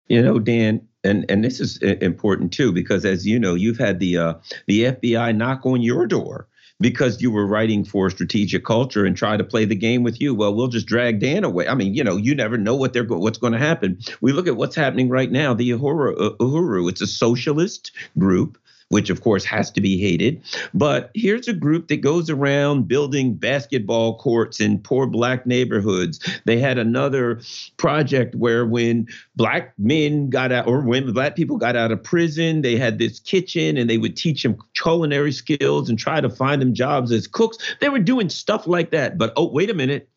You know, Dan, and and this is important too because as you know, you've had the uh, the FBI knock on your door because you were writing for strategic culture and try to play the game with you. Well, we'll just drag Dan away. I mean, you know, you never know what they're go- what's going to happen. We look at what's happening right now. The Uhuru, uh, Uhuru, it's a socialist group which of course has to be hated. But here's a group that goes around building basketball courts in poor black neighborhoods. They had another project where when black men got out or when black people got out of prison, they had this kitchen and they would teach them culinary skills and try to find them jobs as cooks. They were doing stuff like that. But oh, wait a minute.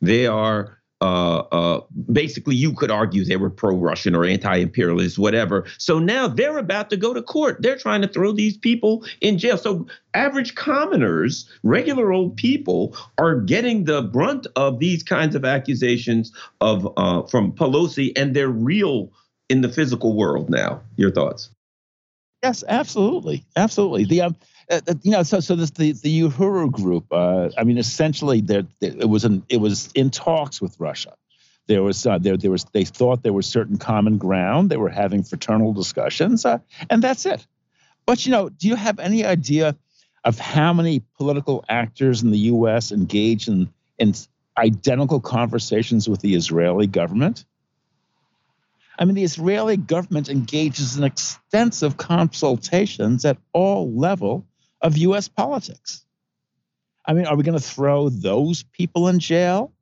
They are uh, uh, basically, you could argue they were pro-Russian or anti-imperialist, whatever. So now they're about to go to court. They're trying to throw these people in jail. So average commoners, regular old people, are getting the brunt of these kinds of accusations of uh, from Pelosi, and they're real in the physical world now. Your thoughts? Yes, absolutely, absolutely. The um, uh, you know, so so this the the Uhuru group. Uh, I mean, essentially, there it was an it was in talks with Russia. There was uh, there there was they thought there was certain common ground. They were having fraternal discussions, uh, and that's it. But you know, do you have any idea of how many political actors in the U.S. engage in in identical conversations with the Israeli government? I mean, the Israeli government engages in extensive consultations at all level of U.S. politics. I mean, are we going to throw those people in jail?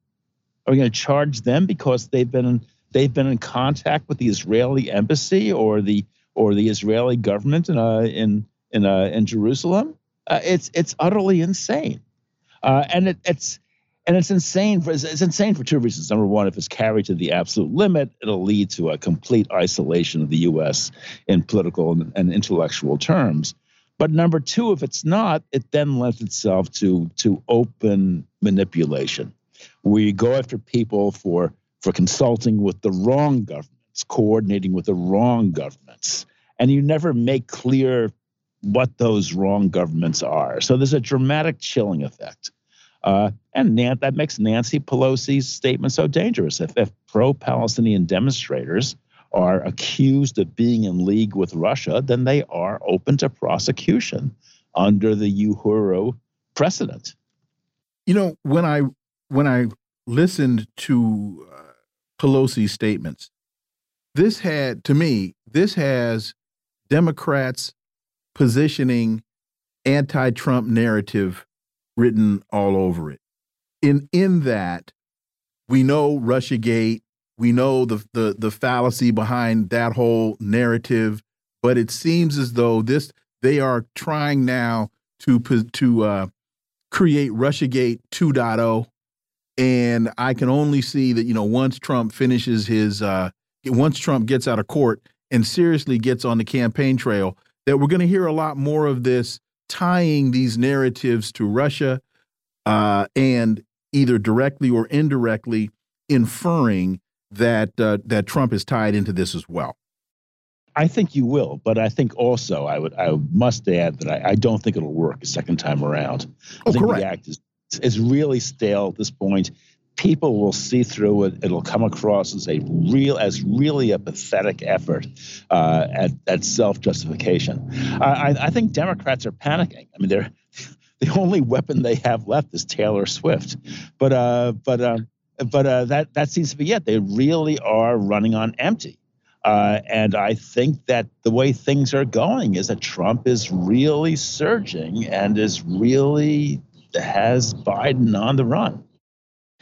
Are we going to charge them because they've been they've been in contact with the Israeli embassy or the or the Israeli government in uh, in in uh, in Jerusalem? Uh, it's it's utterly insane, uh, and it, it's and it's insane for it's insane for two reasons. Number one, if it's carried to the absolute limit, it'll lead to a complete isolation of the U.S. in political and, and intellectual terms. But number two, if it's not, it then lends itself to to open manipulation, where you go after people for for consulting with the wrong governments, coordinating with the wrong governments, and you never make clear what those wrong governments are. So there's a dramatic chilling effect. Uh, and Nan- that makes Nancy Pelosi's statement so dangerous. If, if pro Palestinian demonstrators are accused of being in league with Russia, then they are open to prosecution under the Uhuru precedent. You know, when I when I listened to uh, Pelosi's statements, this had to me this has Democrats positioning anti-Trump narrative written all over it. In in that, we know RussiaGate, we know the the the fallacy behind that whole narrative, but it seems as though this they are trying now to to uh, create RussiaGate 2.0, and I can only see that you know once Trump finishes his uh, once Trump gets out of court and seriously gets on the campaign trail, that we're going to hear a lot more of this tying these narratives to Russia uh, and either directly or indirectly inferring that uh, that Trump is tied into this as well. I think you will, but I think also I would I must add that I, I don't think it'll work a second time around. I oh, think correct. the act is is really stale at this point. People will see through it. It'll come across as a real, as really a pathetic effort uh, at, at self justification. I, I think Democrats are panicking. I mean, they're the only weapon they have left is Taylor Swift. But uh, but uh, but uh, that that seems to be it. They really are running on empty. Uh, and I think that the way things are going is that Trump is really surging and is really has Biden on the run.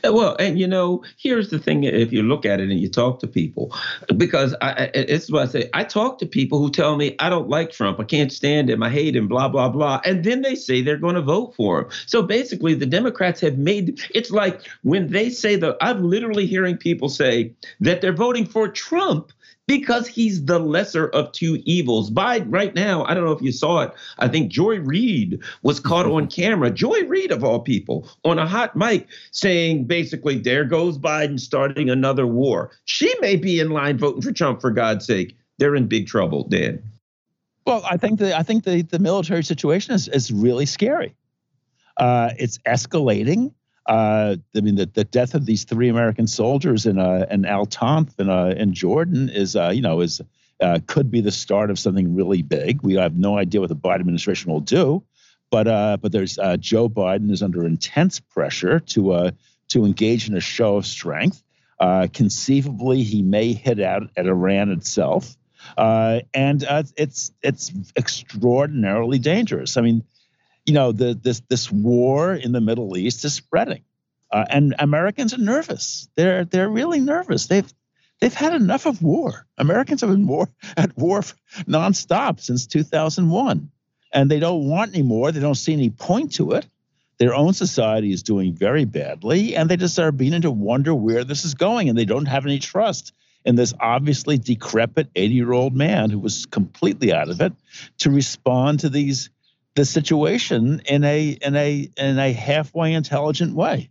Uh, well, and you know, here's the thing: if you look at it and you talk to people, because I, it's what I say. I talk to people who tell me I don't like Trump, I can't stand him, I hate him, blah blah blah, and then they say they're going to vote for him. So basically, the Democrats have made it's like when they say that. I'm literally hearing people say that they're voting for Trump because he's the lesser of two evils. By right now, I don't know if you saw it. I think Joy Reid was caught on camera. Joy Reid, of all people, on a hot mic saying basically, there goes Biden starting another war. She may be in line voting for Trump, for God's sake. They're in big trouble, Dan. Well, I think the I think the, the military situation is, is really scary. Uh, it's escalating. Uh, I mean, the, the death of these three American soldiers in uh, in Al Tanf in, uh, in Jordan is, uh, you know, is uh, could be the start of something really big. We have no idea what the Biden administration will do, but uh, but there's uh, Joe Biden is under intense pressure to to engage in a show of strength. Conceivably, he may hit out at Iran itself, and it's it's extraordinarily dangerous. I mean, you know, the, this this war in the Middle East is spreading, uh, and Americans are nervous. They're they're really nervous. They've they've had enough of war. Americans have been war at war nonstop since 2001, and they don't want any more. They don't see any point to it. Their own society is doing very badly, and they just are beginning to wonder where this is going, and they don't have any trust in this obviously decrepit 80 year old man who was completely out of it to respond to these the situation in a in a in a halfway intelligent way.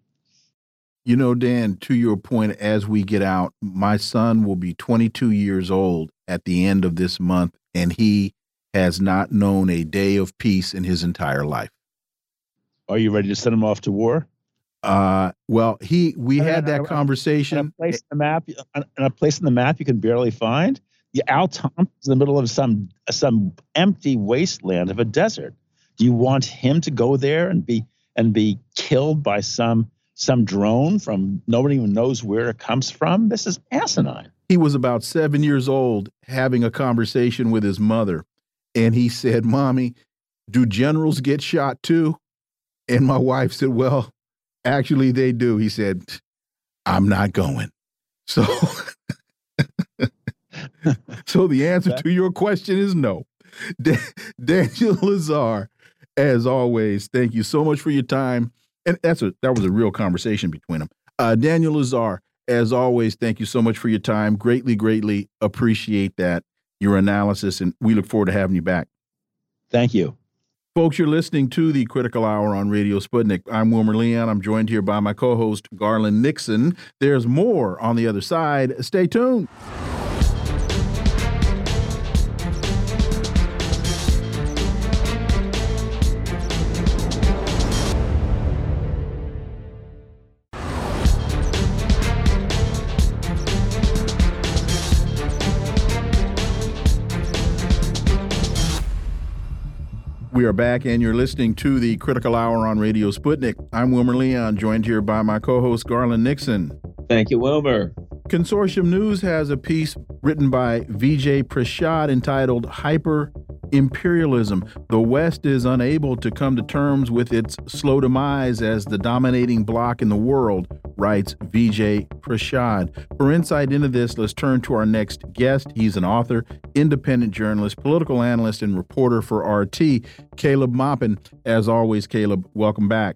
You know, Dan, to your point, as we get out, my son will be 22 years old at the end of this month, and he has not known a day of peace in his entire life. Are you ready to send him off to war? Uh, well, he we had that conversation. In a place in the map, in a place in the map you can barely find. The Al is in the middle of some some empty wasteland of a desert. Do you want him to go there and be and be killed by some some drone from nobody even knows where it comes from? This is asinine. He was about seven years old having a conversation with his mother, and he said, "Mommy, do generals get shot too?" And my wife said, "Well, actually, they do." He said, "I'm not going." So, so the answer to your question is no. Daniel Lazare as always, thank you so much for your time. And that's a that was a real conversation between them. Uh, Daniel Lazare, as always, thank you so much for your time. Greatly, greatly appreciate that your analysis, and we look forward to having you back. Thank you. Folks, you're listening to the Critical Hour on Radio Sputnik. I'm Wilmer Leon. I'm joined here by my co host, Garland Nixon. There's more on the other side. Stay tuned. We are back, and you're listening to the Critical Hour on Radio Sputnik. I'm Wilmer Leon, joined here by my co host, Garland Nixon. Thank you, Wilmer. Consortium News has a piece written by Vijay Prashad entitled Hyper Imperialism. The West is unable to come to terms with its slow demise as the dominating bloc in the world, writes Vijay Prashad. For insight into this, let's turn to our next guest. He's an author, independent journalist, political analyst, and reporter for RT, Caleb Maupin. As always, Caleb, welcome back.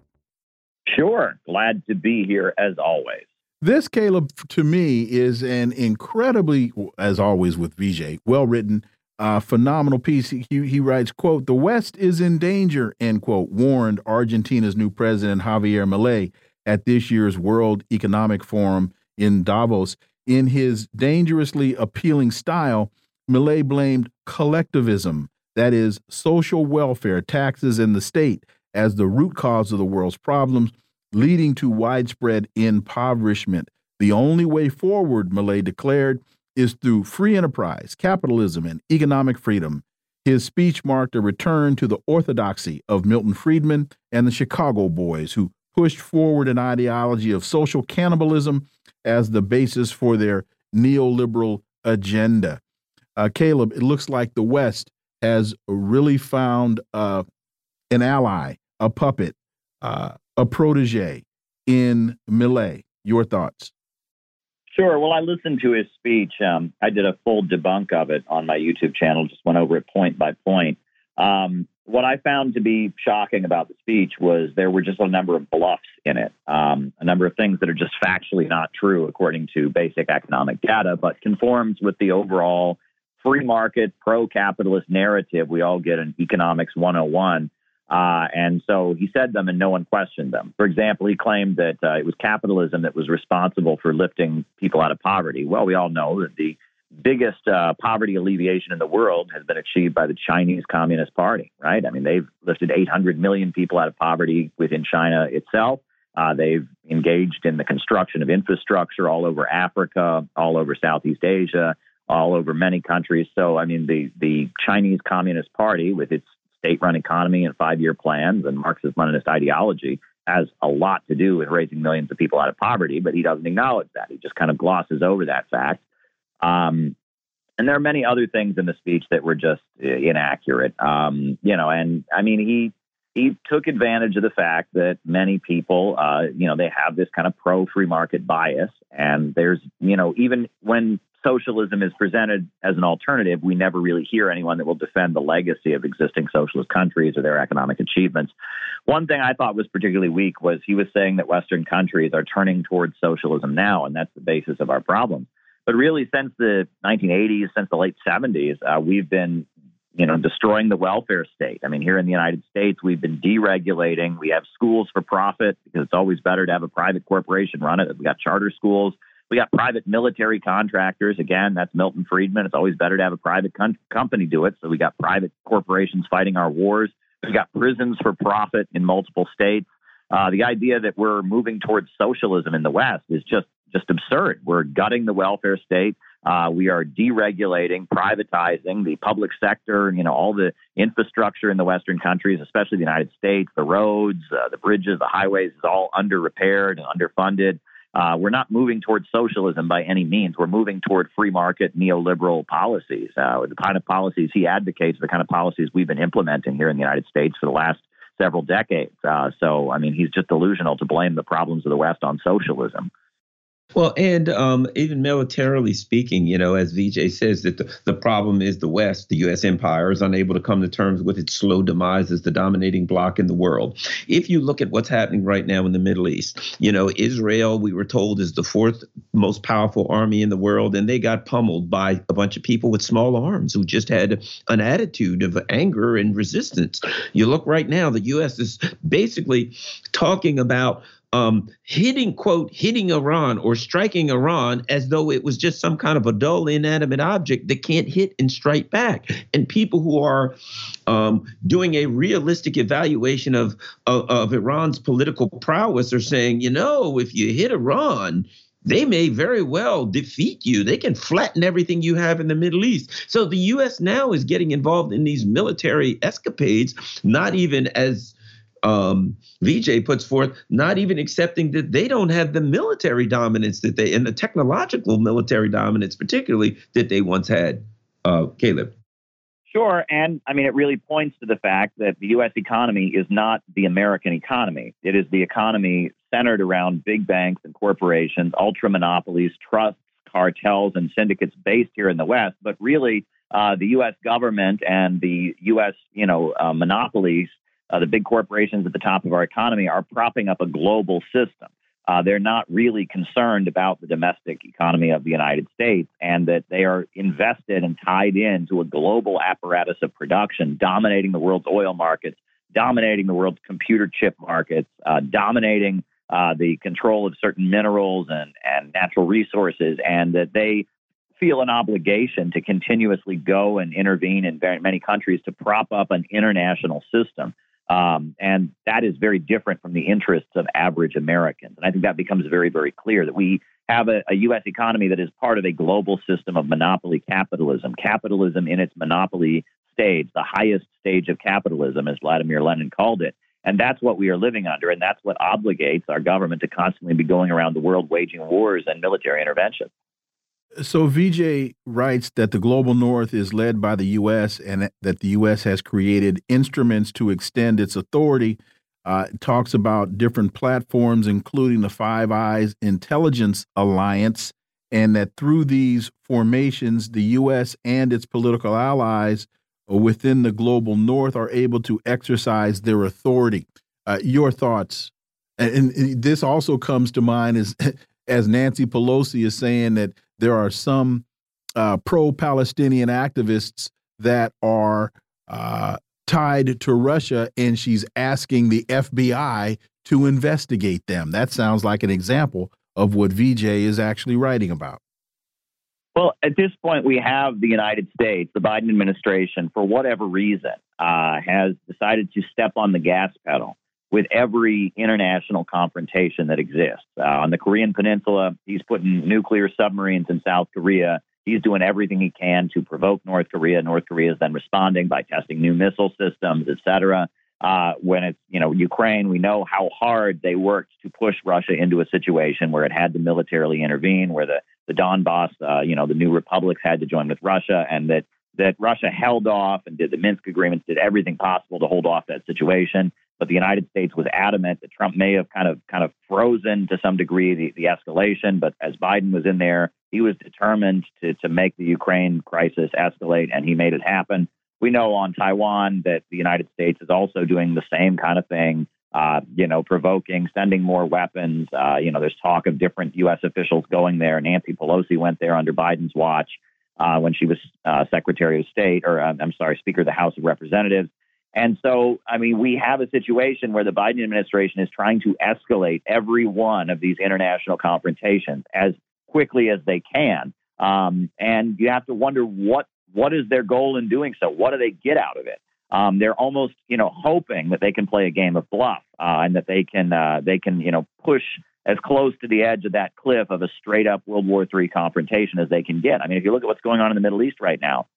Sure. Glad to be here as always. This, Caleb, to me, is an incredibly, as always with Vijay, well written, uh, phenomenal piece. He, he writes, quote, the West is in danger, end quote, warned Argentina's new president, Javier Milei, at this year's World Economic Forum in Davos. In his dangerously appealing style, Milei blamed collectivism, that is, social welfare, taxes, and the state, as the root cause of the world's problems leading to widespread impoverishment. The only way forward, Milei declared, is through free enterprise, capitalism, and economic freedom. His speech marked a return to the orthodoxy of Milton Friedman and the Chicago Boys, who pushed forward an ideology of social cannibalism as the basis for their neoliberal agenda. Uh, Caleb, it looks like the West has really found uh, an ally, a puppet, uh, a protege in Milei. Your thoughts? Sure. Well, I listened to his speech. Um, I did a full debunk of it on my YouTube channel, just went over it point by point. Um, what I found to be shocking about the speech was there were just a number of bluffs in it, um, a number of things that are just factually not true according to basic economic data, but conforms with the overall free market, pro capitalist narrative we all get in Economics 101 uh, and so he said them and no one questioned them. For example, he claimed that uh, it was capitalism that was responsible for lifting people out of poverty. Well, we all know that the biggest uh, poverty alleviation in the world has been achieved by the Chinese Communist Party, right? I mean, they've lifted 800 million people out of poverty within China itself. Uh, they've engaged in the construction of infrastructure all over Africa, all over Southeast Asia, all over many countries. So, I mean, the, the Chinese Communist Party, with its state run economy and five year plans and Marxist Leninist ideology has a lot to do with raising millions of people out of poverty, but he doesn't acknowledge that. He just kind of glosses over that fact. Um, and there are many other things in the speech that were just uh, inaccurate. Um, you know, and I mean, he he took advantage of the fact that many people, uh, you know, they have this kind of pro free market bias, and there's, you know, even when socialism is presented as an alternative, we never really hear anyone that will defend the legacy of existing socialist countries or their economic achievements. One thing I thought was particularly weak was he was saying that Western countries are turning towards socialism now, and that's the basis of our problems. But really, since the 1980s, since the late 70s, uh, we've been you know, destroying the welfare state. I mean, here in the United States, we've been deregulating. We have schools for profit because it's always better to have a private corporation run it. We've got charter schools. We got private military contractors. Again, that's Milton Friedman. It's always better to have a private com- company do it. So we got private corporations fighting our wars. We got prisons for profit in multiple states. Uh, the idea that we're moving towards socialism in the West is just just absurd. We're gutting the welfare state. Uh, we are deregulating, privatizing the public sector. You know, all the infrastructure in the Western countries, especially the United States, the roads, uh, the bridges, the highways, is all under repaired and underfunded. Uh, we're not moving towards socialism by any means. We're moving toward free market neoliberal policies. Uh, the kind of policies he advocates, the kind of policies we've been implementing here in the United States for the last several decades. Uh, so, I mean, he's just delusional to blame the problems of the West on socialism. Well, and um, even militarily speaking, you know, as Vijay says, that the, the problem is the West, the U.S. empire, is unable to come to terms with its slow demise as the dominating bloc in the world. If you look at what's happening right now in the Middle East, you know, Israel, we were told, is the fourth most powerful army in the world, and they got pummeled by a bunch of people with small arms who just had an attitude of anger and resistance. You look right now, the U.S. is basically talking about um, hitting quote hitting Iran or striking Iran as though it was just some kind of a dull inanimate object that can't hit and strike back. And people who are um, doing a realistic evaluation of, of, of Iran's political prowess are saying, you know, if you hit Iran, they may very well defeat you. They can flatten everything you have in the Middle East. So the U.S. now is getting involved in these military escapades, not even as um, Vijay puts forth, not even accepting that they don't have the military dominance that they, and the technological military dominance, particularly, that they once had. Uh, Caleb. Sure. And I mean, it really points to the fact that the U.S. economy is not the American economy. It is the economy centered around big banks and corporations, ultra monopolies, trusts, cartels, and syndicates based here in the West. But really, uh, the U.S. government and the U.S. you know uh, monopolies, uh, the big corporations at the top of our economy, are propping up a global system. Uh, they're not really concerned about the domestic economy of the United States and that they are invested and tied into a global apparatus of production, dominating the world's oil markets, dominating the world's computer chip markets, uh, dominating uh, the control of certain minerals and, and natural resources, and that they feel an obligation to continuously go and intervene in very many countries to prop up an international system um, and that is very different from the interests of average Americans. And I think that becomes very, very clear that we have a, a, U.S. economy that is part of a global system of monopoly capitalism. Capitalism in its monopoly stage, the highest stage of capitalism, as Vladimir Lenin called it. And that's what we are living under. And that's what obligates our government to constantly be going around the world waging wars and military intervention. So Vijay writes that the global north is led by the U.S. and that the U.S. has created instruments to extend its authority. Uh, talks about different platforms, including the Five Eyes Intelligence Alliance, and that through these formations, the U.S. and its political allies within the global north are able to exercise their authority. Uh, your thoughts? And, and this also comes to mind as as Nancy Pelosi is saying that there are some uh, pro Palestinian activists that are uh, tied to Russia, and she's asking the FBI to investigate them. That sounds like an example of what Vijay is actually writing about. Well, at this point, we have the United States, the Biden administration, for whatever reason, uh, has decided to step on the gas pedal with every international confrontation that exists. Uh, on the Korean Peninsula, he's putting nuclear submarines in South Korea. He's doing everything he can to provoke North Korea. North Korea is then responding by testing new missile systems, et cetera. Uh, when it's you know Ukraine, we know how hard they worked to push Russia into a situation where it had to militarily intervene, where the the Donbass, uh, you know, the new republics had to join with Russia, and that that Russia held off and did the Minsk agreements, did everything possible to hold off that situation. But the United States was adamant that Trump may have kind of kind of frozen to some degree the, the escalation. But as Biden was in there, he was determined to to make the Ukraine crisis escalate, and he made it happen. We know on Taiwan that the United States is also doing the same kind of thing. Uh, you know, provoking, sending more weapons. Uh, you know, there's talk of different U.S. officials going there. And Nancy Pelosi went there under Biden's watch uh, when she was uh, Secretary of State, or uh, I'm sorry, Speaker of the House of Representatives. And so, I mean, we have a situation where the Biden administration is trying to escalate every one of these international confrontations as quickly as they can. Um, and you have to wonder what what is their goal in doing so? What do they get out of it? Um, they're almost, you know, hoping that they can play a game of bluff uh, and that they can uh, they can, you know, push as close to the edge of that cliff of a straight up World War III confrontation as they can get. I mean, if you look at what's going on in the Middle East right now,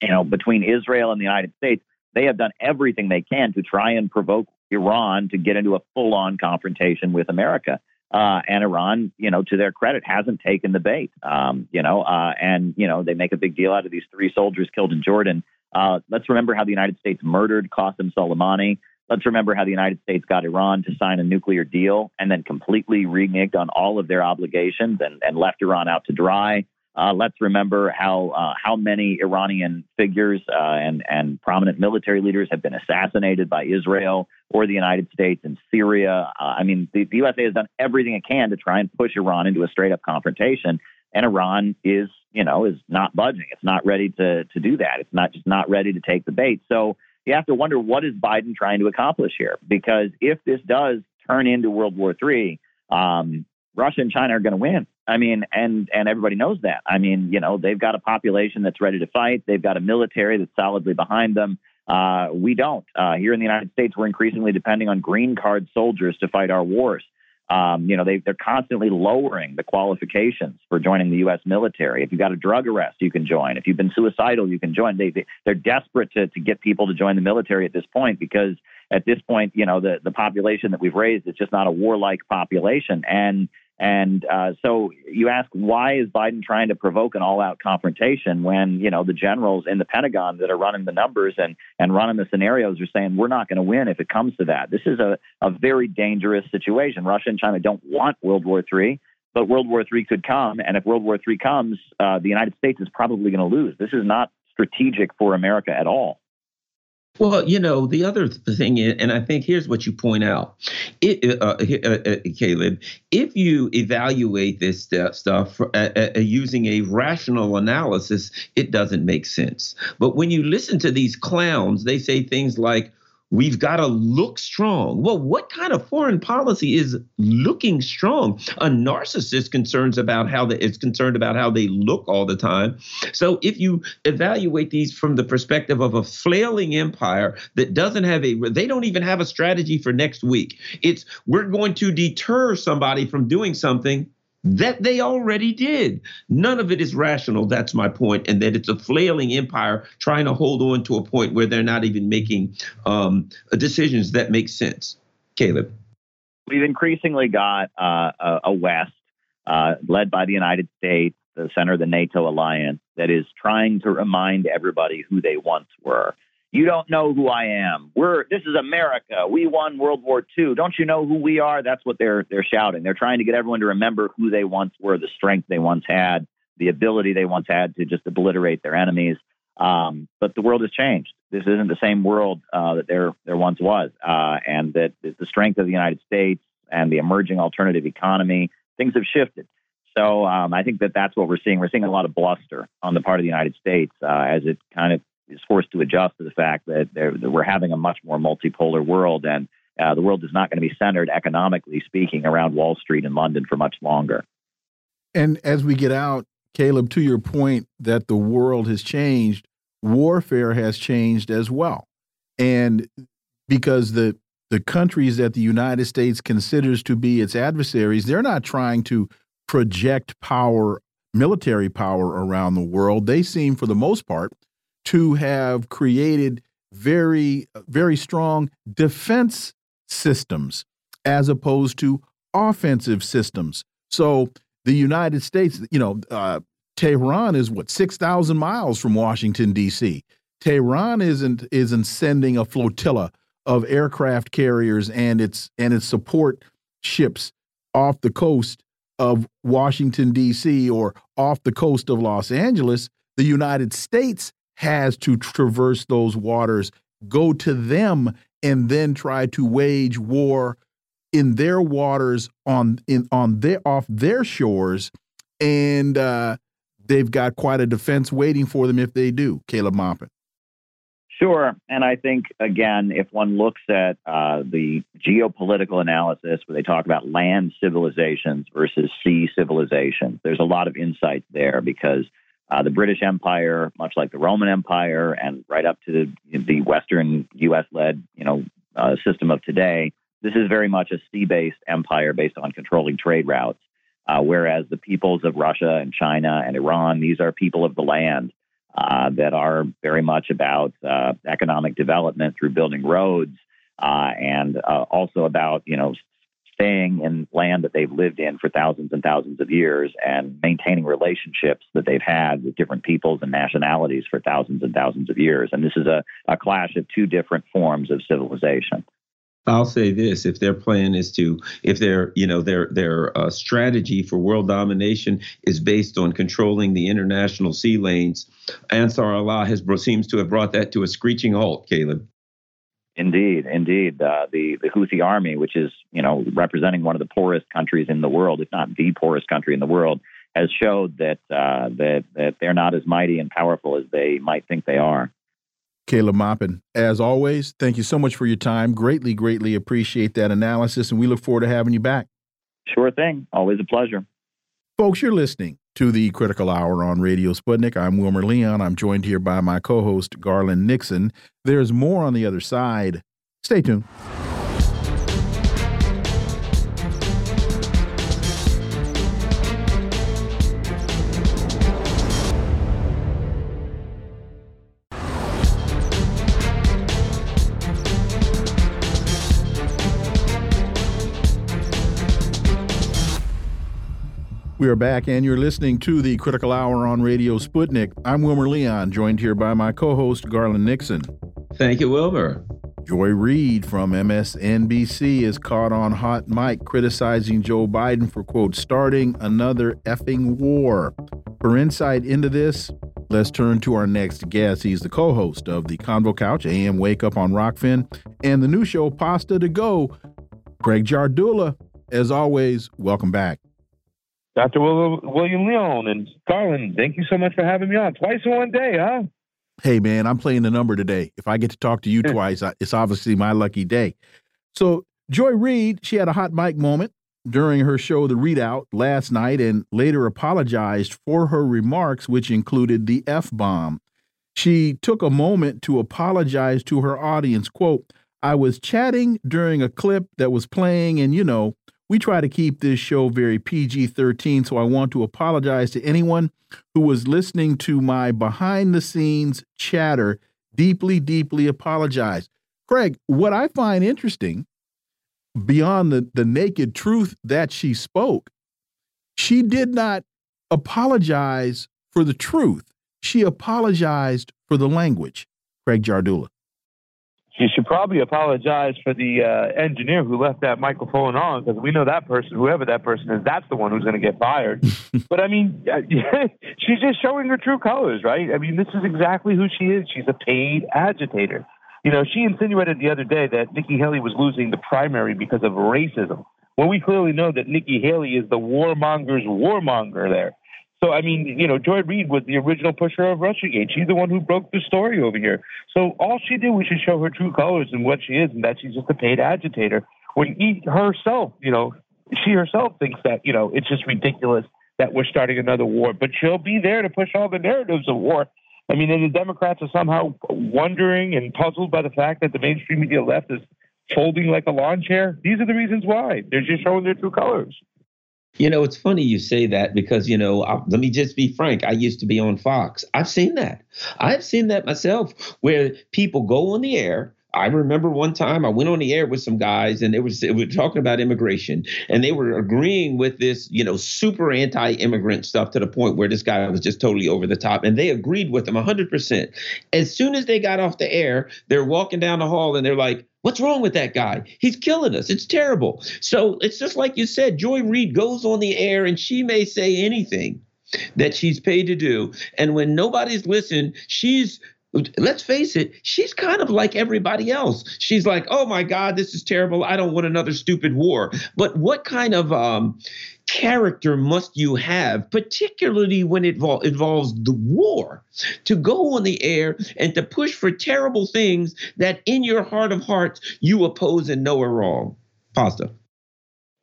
you know, between Israel and the United States, they have done everything they can to try and provoke Iran to get into a full on confrontation with America. Uh, and Iran, you know, to their credit, hasn't taken the bait. Um, you know, uh, and you know they make a big deal out of these three soldiers killed in Jordan. Uh, let's remember how the United States murdered Qasem Soleimani. Let's remember how the United States got Iran to sign a nuclear deal and then completely reneged on all of their obligations and, and left Iran out to dry. Uh, let's remember how uh, how many Iranian figures uh, and and prominent military leaders have been assassinated by Israel or the United States in Syria. Uh, I mean, the, the, USA has done everything it can to try and push Iran into a straight up confrontation, and Iran is you know is not budging. It's not ready to to do that. It's not just not ready to take the bait. So you have to wonder what is Biden trying to accomplish here? Because if this does turn into World War III, um, Russia and China are going to win. I mean, and and everybody knows that. I mean, you know, they've got a population that's ready to fight. They've got a military that's solidly behind them. Uh, we don't. Uh, here in the United States, we're increasingly depending on green card soldiers to fight our wars. Um, you know, they, they're constantly lowering the qualifications for joining the U.S. military. If you've got a drug arrest, you can join. If you've been suicidal, you can join. They, they, they're desperate to, to get people to join the military at this point because at this point, you know, the, the population that we've raised is just not a warlike population. And and uh, so you ask, why is Biden trying to provoke an all-out confrontation when you know the generals in the Pentagon that are running the numbers and and running the scenarios are saying we're not going to win if it comes to that. This is a a very dangerous situation. Russia and China don't want World War III, but World War III could come, and if World War III comes, uh, the United States is probably going to lose. This is not strategic for America at all. Well, you know, the other thing is, and I think here's what you point out, it, uh, uh, uh, Caleb, if you evaluate this stuff uh, uh, uh, using a rational analysis, it doesn't make sense. But when you listen to these clowns, they say things like, We've got to look strong. Well, what kind of foreign policy is looking strong? A narcissist concerns about how they, is concerned about how they look all the time. So if you evaluate these from the perspective of a flailing empire that doesn't have a, they don't even have a strategy for next week. It's we're going to deter somebody from doing something that they already did. None of it is rational. That's my point, and that it's a flailing empire trying to hold on to a point where they're not even making um, decisions that make sense. Caleb, we've increasingly got uh, a, West uh, led by the United States, the center of the NATO alliance, that is trying to remind everybody who they once were. You don't know who I am. We're this is America. We won World War II. Don't you know who we are? That's what they're they're shouting. They're trying to get everyone to remember who they once were, the strength they once had, the ability they once had to just obliterate their enemies. Um, but the world has changed. This isn't the same world uh, that there there once was, uh, and that the strength of the United States and the emerging alternative economy, things have shifted. So um, I think that that's what we're seeing. We're seeing a lot of bluster on the part of the United States uh, as it kind of is forced to adjust to the fact that, that we're having a much more multipolar world, and uh, the world is not going to be centered economically speaking around Wall Street and London for much longer. And as we get out, Caleb, to your point that the world has changed, warfare has changed as well, and because the the countries that the United States considers to be its adversaries, they're not trying to project power, military power around the world. They seem, for the most part, to have created very, very strong defense systems as opposed to offensive systems. So the United States, you know, uh, Tehran is what six thousand miles from Washington D.C. Tehran isn't isn't sending a flotilla of aircraft carriers and its and its support ships off the coast of Washington D.C. or off the coast of Los Angeles. The United States has to traverse those waters, go to them, and then try to wage war in their waters on in on their off their shores, and uh, they've got quite a defense waiting for them if they do. Caleb Maupin. Sure. And I think, again, if one looks at uh, the geopolitical analysis where they talk about land civilizations versus sea civilizations, there's a lot of insight there because uh, the British Empire, much like the Roman Empire, and right up to the, the Western U.S.-led, you know, uh, system of today, this is very much a sea-based empire based on controlling trade routes. Uh, whereas the peoples of Russia and China and Iran, these are people of the land uh, that are very much about uh, economic development through building roads uh, and also about, you know, staying in land that they've lived in for thousands and thousands of years and maintaining relationships that they've had with different peoples and nationalities for thousands and thousands of years. And this is a, a clash of two different forms of civilization. I'll say this: if their plan is to, if their, you know, their their uh, strategy for world domination is based on controlling the international sea lanes, Ansar Allah has seems to have brought that to a screeching halt. Caleb. Indeed, indeed. Uh, the the Houthi army, which is you know representing one of the poorest countries in the world, if not the poorest country in the world, has showed that uh, that that they're not as mighty and powerful as they might think they are. Caleb Maupin, as always, thank you so much for your time. Greatly, greatly appreciate that analysis, and we look forward to having you back. Sure thing. Always a pleasure. Folks, you're listening to the Critical Hour on Radio Sputnik. I'm Wilmer Leon. I'm joined here by my co host, Garland Nixon. There's more on the other side. Stay tuned. We are back, and you're listening to the Critical Hour on Radio Sputnik. I'm Wilmer Leon, joined here by my co host, Garland Nixon. Thank you, Wilmer. Joy Reid from MSNBC is caught on hot mic criticizing Joe Biden for, quote, starting another effing war. For insight into this, let's turn to our next guest. He's the co host of the Convo Couch, AM Wake Up on Rokfin, and the new show, Pasta to Go. Craig Jardula, as always, welcome back. Dr. Wilmer Leon and Garland, thank you so much for having me on. Twice in one day, huh? Hey, man, I'm playing the number today. If I get to talk to you twice, it's obviously my lucky day. So, Joy Reid, she had a hot mic moment during her show, The ReidOut, last night, and later apologized for her remarks, which included the F bomb. She took a moment to apologize to her audience. Quote, I was chatting during a clip that was playing, and you know, we try to keep this show very PG 13, so I want to apologize to anyone who was listening to my behind the scenes chatter. Deeply, deeply apologize. Craig, what I find interesting beyond the, the naked truth that she spoke, she did not apologize for the truth. She apologized for the language. Craig Jardula she should probably apologize for the uh, engineer who left that microphone on because we know that person, whoever that person is, that's the one who's going to get fired. but I mean, she's just showing her true colors, right? I mean, this is exactly who she is. She's a paid agitator. You know, she insinuated the other day that Nikki Haley was losing the primary because of racism. Well, we clearly know that Nikki Haley is the warmonger's warmonger there. So, I mean, you know, Joy Reid was the original pusher of Russiagate. She's the one who broke the story over here. So, all she did was to show her true colors and what she is, and that she's just a paid agitator. When he herself, you know, she herself thinks that, you know, it's just ridiculous that we're starting another war, but she'll be there to push all the narratives of war. I mean, and the Democrats are somehow wondering and puzzled by the fact that the mainstream media left is folding like a lawn chair. These are the reasons why. They're just showing their true colors. You know, it's funny you say that because, you know, I, let me just be frank. I used to be on Fox. I've seen that. I've seen that myself where people go on the air. I remember one time I went on the air with some guys and they were, they were talking about immigration and they were agreeing with this, you know, super anti immigrant stuff to the point where this guy was just totally over the top. And they agreed with him 100%. As soon as they got off the air, they're walking down the hall and they're like, What's wrong with that guy? He's killing us. It's terrible. So it's just like you said, Joy Reid goes on the air and she may say anything that she's paid to do. And when nobody's listened, she's let's face it, she's kind of like everybody else. She's like, oh my God, this is terrible. I don't want another stupid war. But what kind of um, character must you have, particularly when it vol- involves the war, to go on the air and to push for terrible things that in your heart of hearts you oppose and know are wrong? Pasta.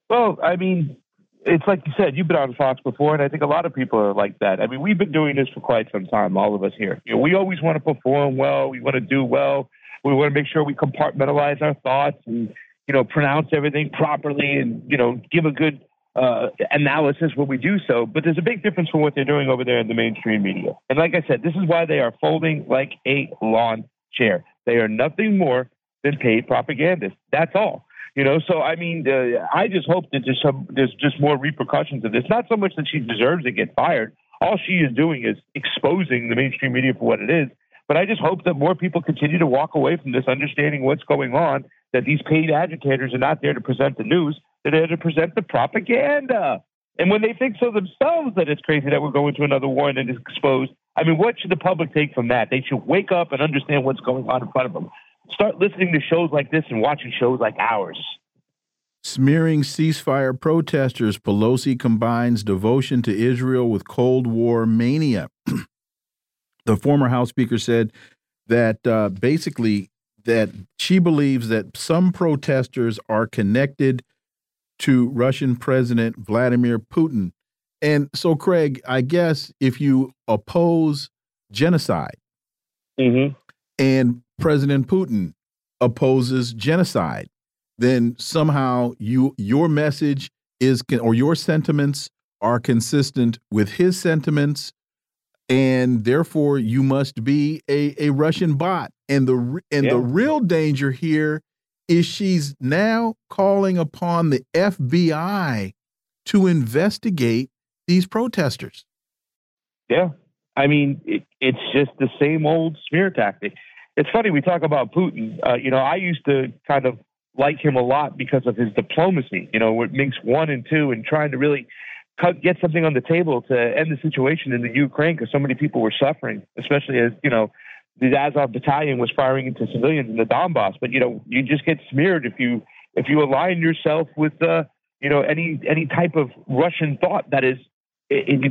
Well, I mean, it's like you said, you've been on Fox before, and I think a lot of people are like that. I mean, we've been doing this for quite some time, all of us here. You know, we always want to perform well, we want to do well, we want to make sure we compartmentalize our thoughts and you know pronounce everything properly, and you know give a good uh, analysis when we do so, but there's a big difference from what they're doing over there in the mainstream media. And like I said, this is why they are folding like a lawn chair. They are nothing more than paid propagandists. That's all. You know, so I mean, uh, I just hope that there's some, there's just more repercussions of this. Not so much that she deserves to get fired. All she is doing is exposing the mainstream media for what it is. But I just hope that more people continue to walk away from this, understanding what's going on. That these paid agitators are not there to present the news; they're there to present the propaganda. And when they think so themselves that it's crazy that we're going to another war and it's exposed, I mean, what should the public take from that? They should wake up and understand what's going on in front of them. Start listening to shows like this and watching shows like ours. Smearing ceasefire protesters, Pelosi combines devotion to Israel with Cold War mania. the former House Speaker said that uh, basically that she believes that some protesters are connected to Russian President Vladimir Putin. And so, Craig, I guess if you oppose genocide mm -hmm. and President Putin opposes genocide, then somehow you your message is or your sentiments are consistent with his sentiments, and therefore you must be a, a Russian bot. And the and yeah. the real danger here is she's now calling upon the FBI to investigate these protesters. Yeah. I mean, it, it's just the same old smear tactic. It's funny we talk about Putin. Uh, you know, I used to kind of like him a lot because of his diplomacy. You know, with Minsk one and two, and trying to really cut, get something on the table to end the situation in the Ukraine because so many people were suffering, especially as you know the Azov battalion was firing into civilians in the Donbass. But you know, you just get smeared if you if you align yourself with uh, you know any any type of Russian thought that is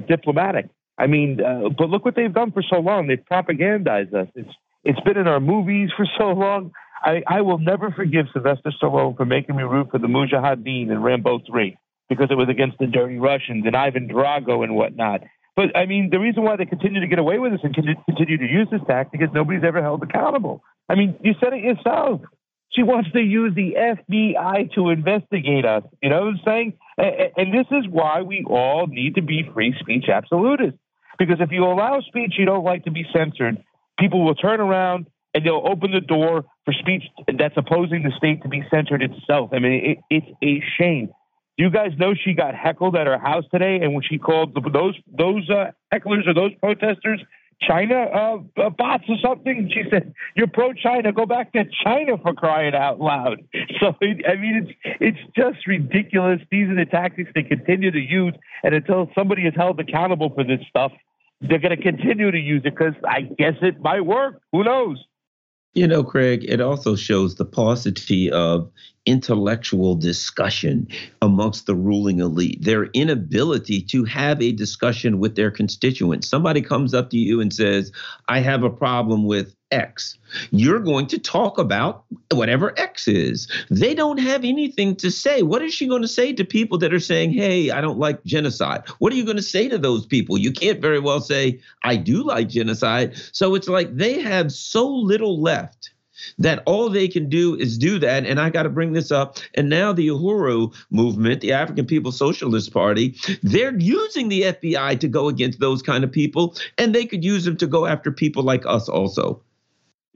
diplomatic. I mean, uh, but look what they've done for so long. They've propagandized us. It's it's been in our movies for so long. I, I will never forgive Sylvester Stallone for making me root for the Mujahideen in Rambo 3 because it was against the dirty Russians and Ivan Drago and whatnot. But I mean, the reason why they continue to get away with this and continue to use this tactic is nobody's ever held accountable. I mean, you said it yourself. She wants to use the FBI to investigate us. You know what I'm saying? And this is why we all need to be free speech absolutists. Because if you allow speech you don't like to be censored, people will turn around and they'll open the door for speech that's opposing the state to be censored itself. I mean, it, it's a shame. Do You guys know she got heckled at her house today, and when she called those those uh, hecklers or those protesters China uh, uh, bots or something, she said, "You're pro-China. Go back to China for crying out loud." So I mean, it's it's just ridiculous. These are the tactics they continue to use, and until somebody is held accountable for this stuff, they're going to continue to use it because I guess it might work. Who knows? You know, Craig, it also shows the paucity of intellectual discussion amongst the ruling elite, their inability to have a discussion with their constituents. Somebody comes up to you and says, I have a problem with X. You're going to talk about whatever X is. They don't have anything to say. What is she going to say to people that are saying, hey, I don't like genocide? What are you going to say to those people? You can't very well say, I do like genocide. So it's like they have so little left that all they can do is do that. And I got to bring this up. And now the Uhuru movement, the African People's Socialist Party, they're using the FBI to go against those kind of people, and they could use them to go after people like us also.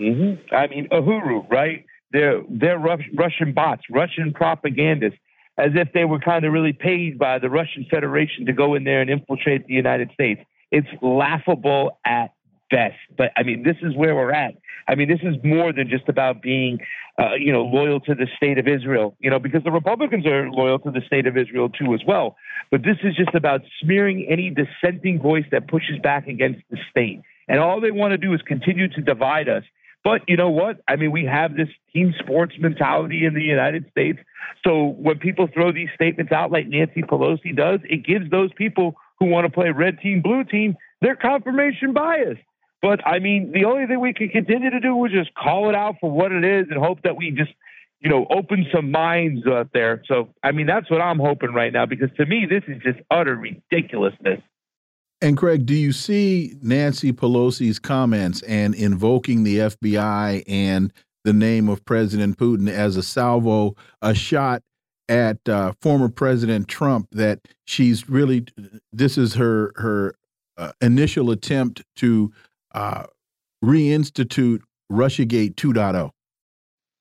Mm-hmm. I mean, Uhuru, right? They're they're Russian bots, Russian propagandists, as if they were kind of really paid by the Russian Federation to go in there and infiltrate the United States. It's laughable at best. But I mean, this is where we're at. I mean, this is more than just about being, uh, you know, loyal to the state of Israel, you know, because the Republicans are loyal to the state of Israel too as well. But this is just about smearing any dissenting voice that pushes back against the state. And all they want to do is continue to divide us. But you know what? I mean, we have this team sports mentality in the United States. So when people throw these statements out like Nancy Pelosi does, it gives those people who want to play red team, blue team, their confirmation bias. But I mean, the only thing we can continue to do is just call it out for what it is and hope that we just, you know, open some minds out there. So, I mean, that's what I'm hoping right now because to me, this is just utter ridiculousness. And Craig, do you see Nancy Pelosi's comments and invoking the FBI and the name of President Putin as a salvo, a shot at uh, former President Trump that she's really this is her her uh, initial attempt to uh, reinstitute RussiaGate 2.0?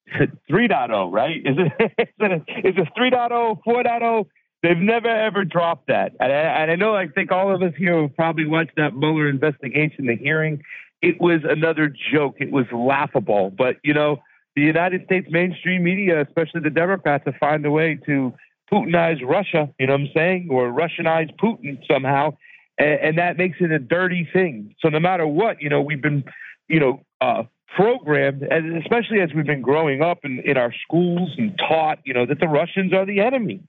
3.0, right? Is it is it, is it 3.0, 4.0? They've never ever dropped that. And I, and I know I think all of us here have probably watched that Mueller investigation, the hearing. It was another joke. It was laughable. But, you know, the United States mainstream media, especially the Democrats, have found a way to Putinize Russia, you know what I'm saying, or Russianize Putin somehow and, and that makes it a dirty thing. So no matter what, you know, we've been, you know, uh, programmed, and especially as we've been growing up in, in our schools and taught, you know, that the Russians are the enemy.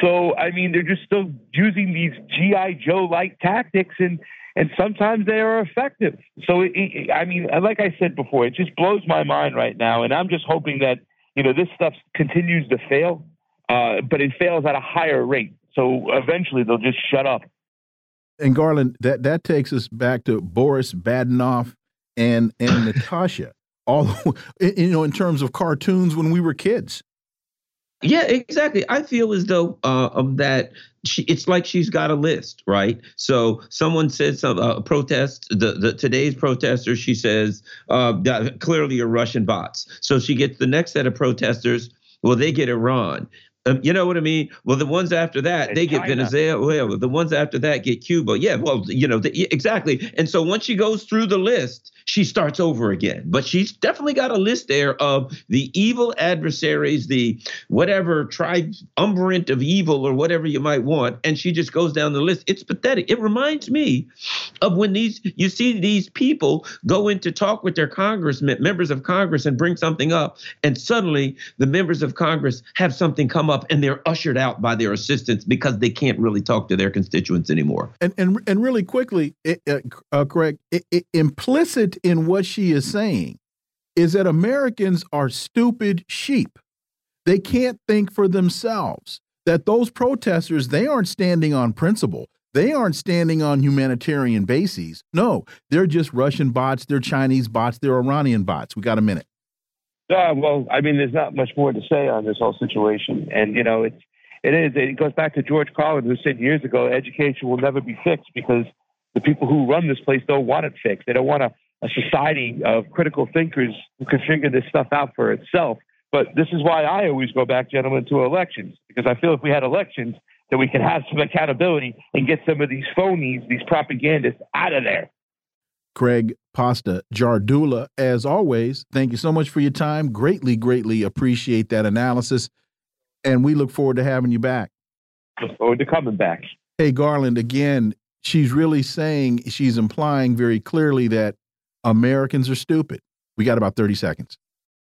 So I mean, they're just still using these GI Joe like tactics, and and sometimes they are effective. So it, it, I mean, like I said before, it just blows my mind right now, and I'm just hoping that you know this stuff continues to fail, uh, but it fails at a higher rate. So eventually they'll just shut up and Garland, that that takes us back to Boris Badenov and and Natasha. All you know, in terms of cartoons when we were kids. Yeah, exactly. I feel as though uh, um, that she, it's like she's got a list, right? So someone said some uh, protest. The, the today's protester, she says, uh, clearly are Russian bots. So she gets the next set of protesters. Well, they get Iran. Um, you know what I mean? Well, the ones after that, And they get China. Venezuela. The ones after that get Cuba. Yeah, well, you know, the, exactly. And so once she goes through the list, she starts over again. But she's definitely got a list there of the evil adversaries, the whatever triumvirate of evil or whatever you might want. And she just goes down the list. It's pathetic. It reminds me of when these you see these people go in to talk with their congressmen, members of Congress, and bring something up, and suddenly the members of Congress have something come up and they're ushered out by their assistants because they can't really talk to their constituents anymore. And and and really quickly, it, uh, Craig, it, it, implicit in what she is saying is that Americans are stupid sheep. They can't think for themselves. That those protesters, they aren't standing on principle. They aren't standing on humanitarian bases. No, they're just Russian bots, they're Chinese bots, they're Iranian bots. We got a minute. Uh, well, I mean, there's not much more to say on this whole situation, and you know, it's it is. It goes back to George Carlin, who said years ago, education will never be fixed because the people who run this place don't want it fixed. They don't want a, a society of critical thinkers who can figure this stuff out for itself. But this is why I always go back, gentlemen, to elections because I feel if we had elections, that we could have some accountability and get some of these phonies, these propagandists, out of there. Craig Pasta Jardula, as always, thank you so much for your time. Greatly, greatly appreciate that analysis. And we look forward to having you back. Look forward to coming back. Hey, Garland, again, she's really saying, she's implying very clearly that Americans are stupid. We got about 30 seconds.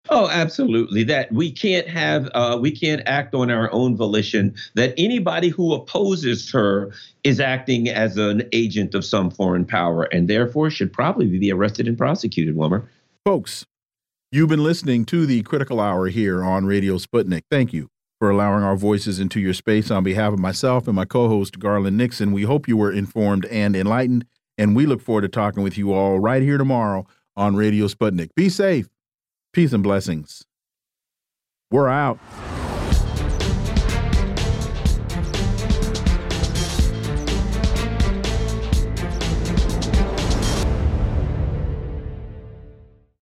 Oh, absolutely. That we can't have, uh, we can't act on our own volition. That anybody who opposes her is acting as an agent of some foreign power, and therefore should probably be arrested and prosecuted. Wilmer, folks, you've been listening to the Critical Hour here on Radio Sputnik. Thank you for allowing our voices into your space. On behalf of myself and my co-host Garland Nixon, we hope you were informed and enlightened, and we look forward to talking with you all right here tomorrow on Radio Sputnik. Be safe. Peace and blessings. We're out.